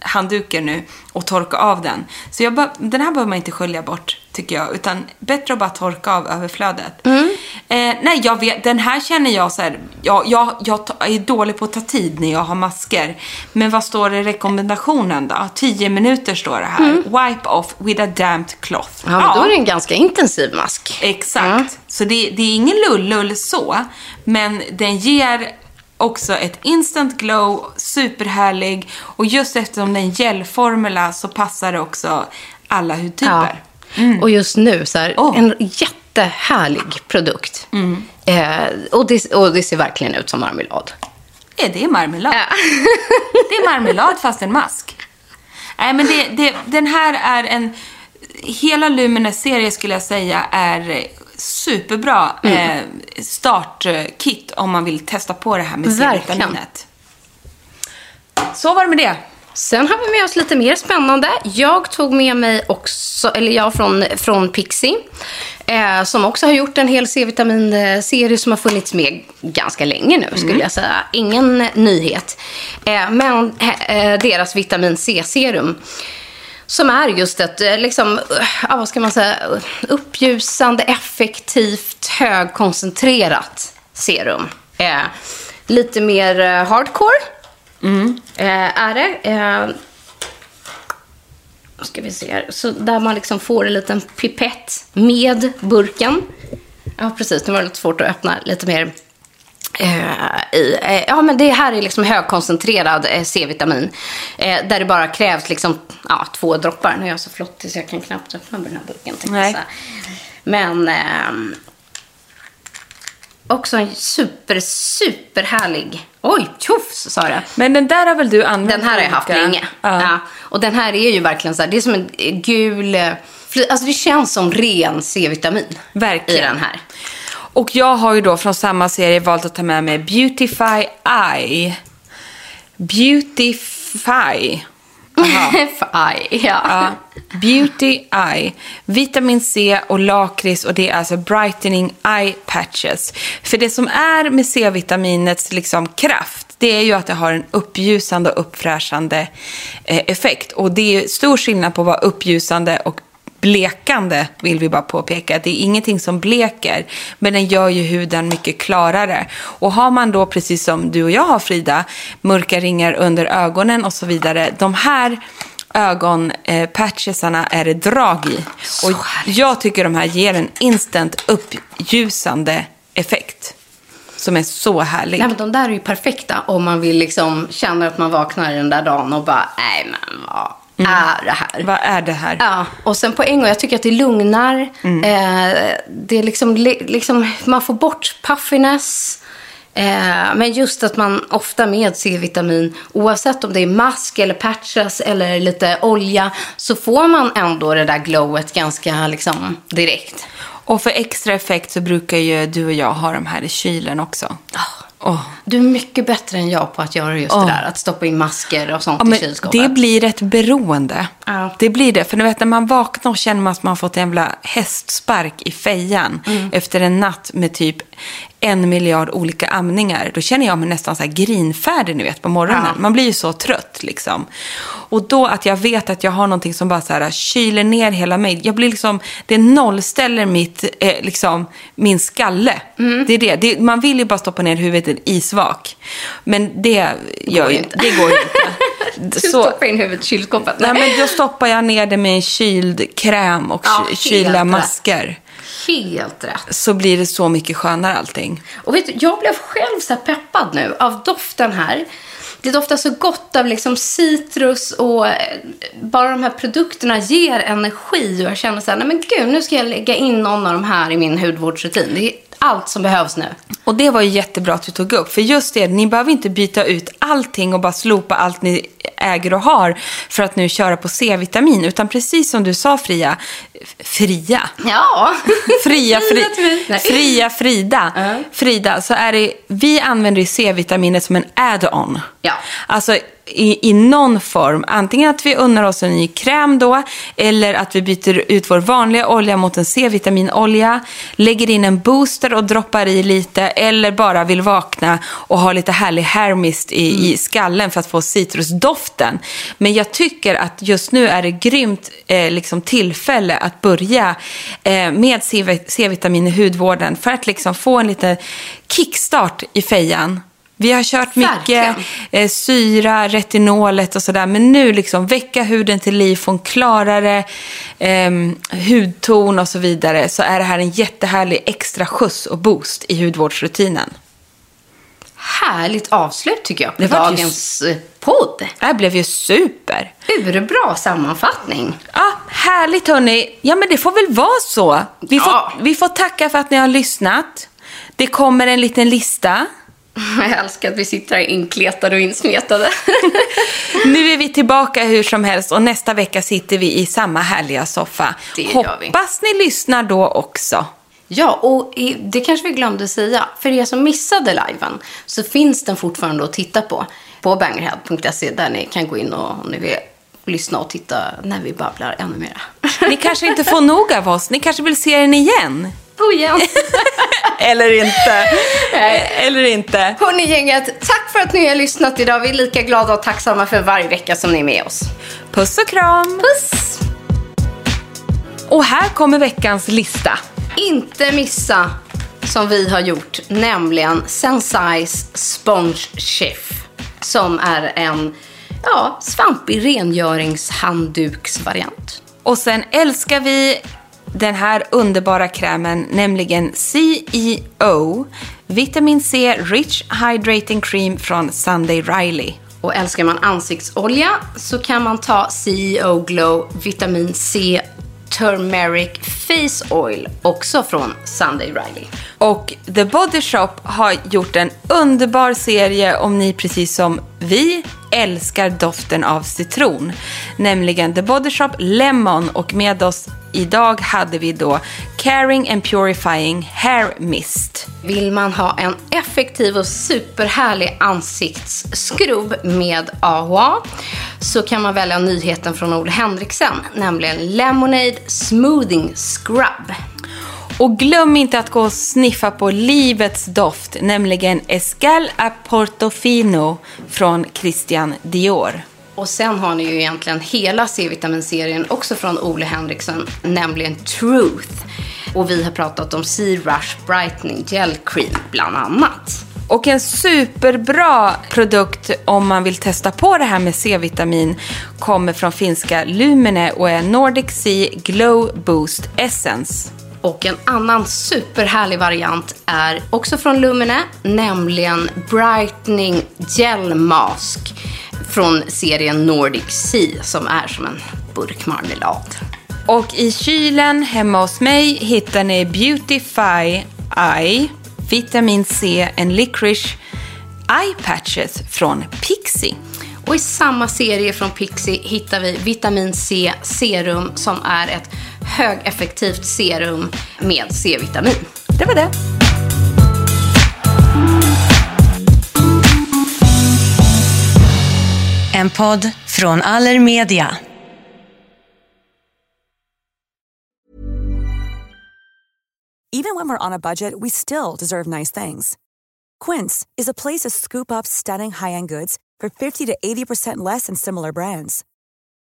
Speaker 5: Handduken nu och torka av den. Så jag bör, den här behöver man inte skölja bort tycker jag, utan bättre att bara torka av överflödet.
Speaker 4: Mm.
Speaker 5: Eh, nej, jag vet, den här känner jag så här, jag, jag, jag är dålig på att ta tid när jag har masker. Men vad står det i rekommendationen då? 10 minuter står det här. Wipe off with a damped cloth.
Speaker 4: Mm. Ja, men då är det en ganska intensiv mask.
Speaker 5: Exakt. Så det, det är ingen lull-lull så, men den ger också ett instant glow, superhärlig och just eftersom det är en gelformula så passar det också alla hudtyper.
Speaker 4: Och just nu, så här,
Speaker 5: Åh.
Speaker 4: en jättehärlig produkt.
Speaker 5: Mm.
Speaker 4: Eh, och, det, och det ser verkligen ut som marmelad.
Speaker 5: Är det marmelad? det är marmelad fast en mask. Nej, men det, det, den här är en... Hela Lumines serie skulle jag säga är superbra eh, startkit om man vill testa på det här med. C-vitaminet. Så var det med det.
Speaker 4: Sen har vi med oss lite mer spännande. Jag tog med mig också, eller jag från, från Pixie. Eh, som också har gjort en hel C-vitaminserie som har funnits med ganska länge nu, skulle jag säga. Ingen nyhet. Eh, men eh, deras vitamin C-serum. Som är just ett, eh, liksom, eh, ja, vad ska man säga, uppljusande, effektivt, högkoncentrerat serum. Eh, lite mer eh, hardcore. Eh, är det. Eh, ska vi se här. Så där man liksom får en liten pipett med burken. Ja, precis. Nu var det lite svårt att öppna lite mer. Eh, i, eh, ja, men det här är liksom högkoncentrerad eh, C-vitamin. Eh, där det bara krävs liksom, ja, två droppar. Nu är jag så flottig så jag kan knappt öppna den här burken.
Speaker 5: Nej.
Speaker 4: Men ehm, också en super, super härlig. Oj, tjoffs sa det.
Speaker 5: Men den där har väl du använt?
Speaker 4: Den här har jag haft länge.
Speaker 5: Ja.
Speaker 4: Ja. Och den här är ju verkligen så här, det är som en eh, gul... eh, Alltså det känns som ren C-vitamin
Speaker 5: Verkligen.
Speaker 4: i den här.
Speaker 5: Och jag har ju då från samma serie valt att ta med mig Beautify Eye. Beautify.
Speaker 4: Aj, ja.
Speaker 5: Ja. Beauty Eye. Vitamin C och lakrits och det är alltså brightening eye patches. För det som är med C-vitaminets liksom kraft, det är ju att det har en uppljusande och uppfräschande eh, effekt. Och det är stor skillnad på att vara uppljusande och blekande, vill vi bara påpeka. Det är ingenting som bleker, men den gör ju huden mycket klarare. Och har man då, precis som du och jag har Frida, mörka ringar under ögonen och så vidare, de här ögonpatchesarna är det drag i. Och jag tycker de här ger en instant uppljusande effekt. Som är så härlig.
Speaker 4: Nej, men de där är ju perfekta om man vill liksom känna att man vaknar den där dagen och bara, nej men vad är det här?
Speaker 5: Vad är det här?
Speaker 4: Ja, och sen på en gång, jag tycker att det lugnar. Eh, det är liksom, li- liksom, man får bort puffiness. Eh, men just att man ofta med C-vitamin, oavsett om det är mask eller patches eller lite olja, så får man ändå det där glowet ganska liksom direkt.
Speaker 5: Och för extra effekt så brukar ju du och jag ha de här i kylen också. Åh.
Speaker 4: Du är mycket bättre än jag på att göra just
Speaker 5: Ja.
Speaker 4: det där. Att stoppa in masker och sånt i kylskåpet.
Speaker 5: det blir ett beroende. Det blir det. För du vet, när man vaknar och känner man att man har fått en jävla hästspark i fejan
Speaker 4: Mm.
Speaker 5: efter en natt med typ en miljard olika amningar. Då känner jag mig nästan så här grinfärdig ni vet, på morgonen.
Speaker 4: Ja.
Speaker 5: Man blir ju så trött liksom. Och då att jag vet att jag har någonting som bara så här kyler ner hela mig. Jag blir liksom, det nollställer mitt, eh, liksom, min skalle.
Speaker 4: Mm.
Speaker 5: Det är det. det. Man vill ju bara stoppa ner huvudet i en isvak. Men det gör ju
Speaker 4: inte.
Speaker 5: Det går ju inte.
Speaker 4: Du
Speaker 5: Så-
Speaker 4: stoppar in huvudet i kylskåpet.
Speaker 5: Nej, men då stoppar jag ner det med en kyld kräm och
Speaker 4: Ja,
Speaker 5: ky-
Speaker 4: helt
Speaker 5: kylda
Speaker 4: rätt.
Speaker 5: masker.
Speaker 4: Helt rätt.
Speaker 5: Så blir det så mycket skönare allting.
Speaker 4: Och vet du, jag blev själv så peppad nu av doften här. Det doftar så gott av liksom citrus och eh, bara de här produkterna ger energi. Och jag känner så här, nej men gud, nu ska jag lägga in någon av de här i min hudvårdsrutin. Det är allt som behövs nu.
Speaker 5: Och det var ju jättebra att du tog upp. För just det, ni behöver inte byta ut allting och bara slopa allt ni äger och har för att nu köra på C-vitamin. Utan precis som du sa Fria, Fria,
Speaker 4: Ja.
Speaker 5: Fria, fri,
Speaker 4: Fria
Speaker 5: Frida. Frida, så är det, vi använder ju C-vitaminet som en add-on.
Speaker 4: Ja.
Speaker 5: Alltså i, i någon form. Antingen att vi unnar oss en ny kräm då, eller att vi byter ut vår vanliga olja mot en C-vitaminolja, lägger in en booster och droppar i lite, eller bara vill vakna och ha lite härlig hair mist i, i skallen för att få citrusdoften. Men jag tycker att just nu är det grymt eh, liksom tillfälle att börja eh, med C-vitamin i hudvården för att liksom få en liten kickstart i fejan. Vi har kört mycket eh, syra, retinolet och sådär. Men nu liksom väcka huden till liv, få en klarare eh, hudton och så vidare. Så är det här en jättehärlig extra skjuts och boost i hudvårdsrutinen.
Speaker 4: Härligt avslut tycker jag på
Speaker 5: Det var ju
Speaker 4: dagens eh, podd.
Speaker 5: Det här blev ju super.
Speaker 4: Urbra sammanfattning.
Speaker 5: Ja, härligt hörni. Ja, men det får väl vara så. Vi får,
Speaker 4: Ja.
Speaker 5: vi får tacka för att ni har lyssnat. Det kommer en liten lista.
Speaker 4: Jag älskar att vi sitter här inkletade och insmetade.
Speaker 5: Nu är vi tillbaka hur som helst och nästa vecka sitter vi i samma härliga soffa.
Speaker 4: Det.
Speaker 5: Hoppas ni lyssnar då också.
Speaker 4: Ja, och det kanske vi glömde säga. För er som missade liven så finns den fortfarande att titta på. På bangerhead.se där ni kan gå in och om ni vill lyssna och titta när vi babblar ännu mera.
Speaker 5: Ni kanske inte får nog av oss. Ni kanske vill se den igen.
Speaker 4: Oh, igen.
Speaker 5: Eller inte. Eller inte.
Speaker 4: Hörni gänget, tack för att ni har lyssnat idag. Vi är lika glada och tacksamma för varje vecka som ni är med oss.
Speaker 5: Puss och kram.
Speaker 4: Puss!
Speaker 5: Och här kommer veckans lista.
Speaker 4: Inte missa som vi har gjort, nämligen Sensai's Sponge Chef. Som är en ja, svampig rengöringshandduksvariant.
Speaker 5: Och sen älskar vi den här underbara krämen, nämligen CEO Vitamin C Rich Hydrating Cream från Sunday Riley.
Speaker 4: Och älskar man ansiktsolja så kan man ta CEO Glow Vitamin C Turmeric Face Oil, också från Sunday Riley.
Speaker 5: Och The Body Shop har gjort en underbar serie om ni precis som vi älskar doften av citron. Nämligen The Body Shop Lemon och med oss idag hade vi då Caring and Purifying Hair Mist.
Speaker 4: Vill man ha en effektiv och superhärlig ansiktsskrubb med AHA så kan man välja nyheten från Ole Henriksen, nämligen Lemonade Smoothing Scrub.
Speaker 5: Och glöm inte att gå och sniffa på livets doft, nämligen Escal a Portofino från Christian Dior.
Speaker 4: Och sen har ni ju egentligen hela C-vitaminserien också från Ole Henriksen, nämligen Truth. Och vi har pratat om Sea Rush Brightening Gel Cream bland annat.
Speaker 5: Och en superbra produkt om man vill testa på det här med C-vitamin kommer från finska Lumene och är Nordic Sea Glow Boost Essence.
Speaker 4: Och en annan superhärlig variant är också från Lumene, nämligen Brightening Gel Mask från serien Nordic Sea som är som en burkmarmelad.
Speaker 5: Och i kylen hemma hos mig hittar ni Beautify Eye, Vitamin C and Licorice Eye Patches från Pixie.
Speaker 4: Och i samma serie från Pixie hittar vi Vitamin C Serum som är ett högeffektivt serum med C-vitamin.
Speaker 2: Det var det.
Speaker 6: En podd från Allermedia.
Speaker 7: Even when we're on a budget, we still deserve nice things. Quince is a place to scoop up stunning high-end goods for 50 to 80% less than similar brands.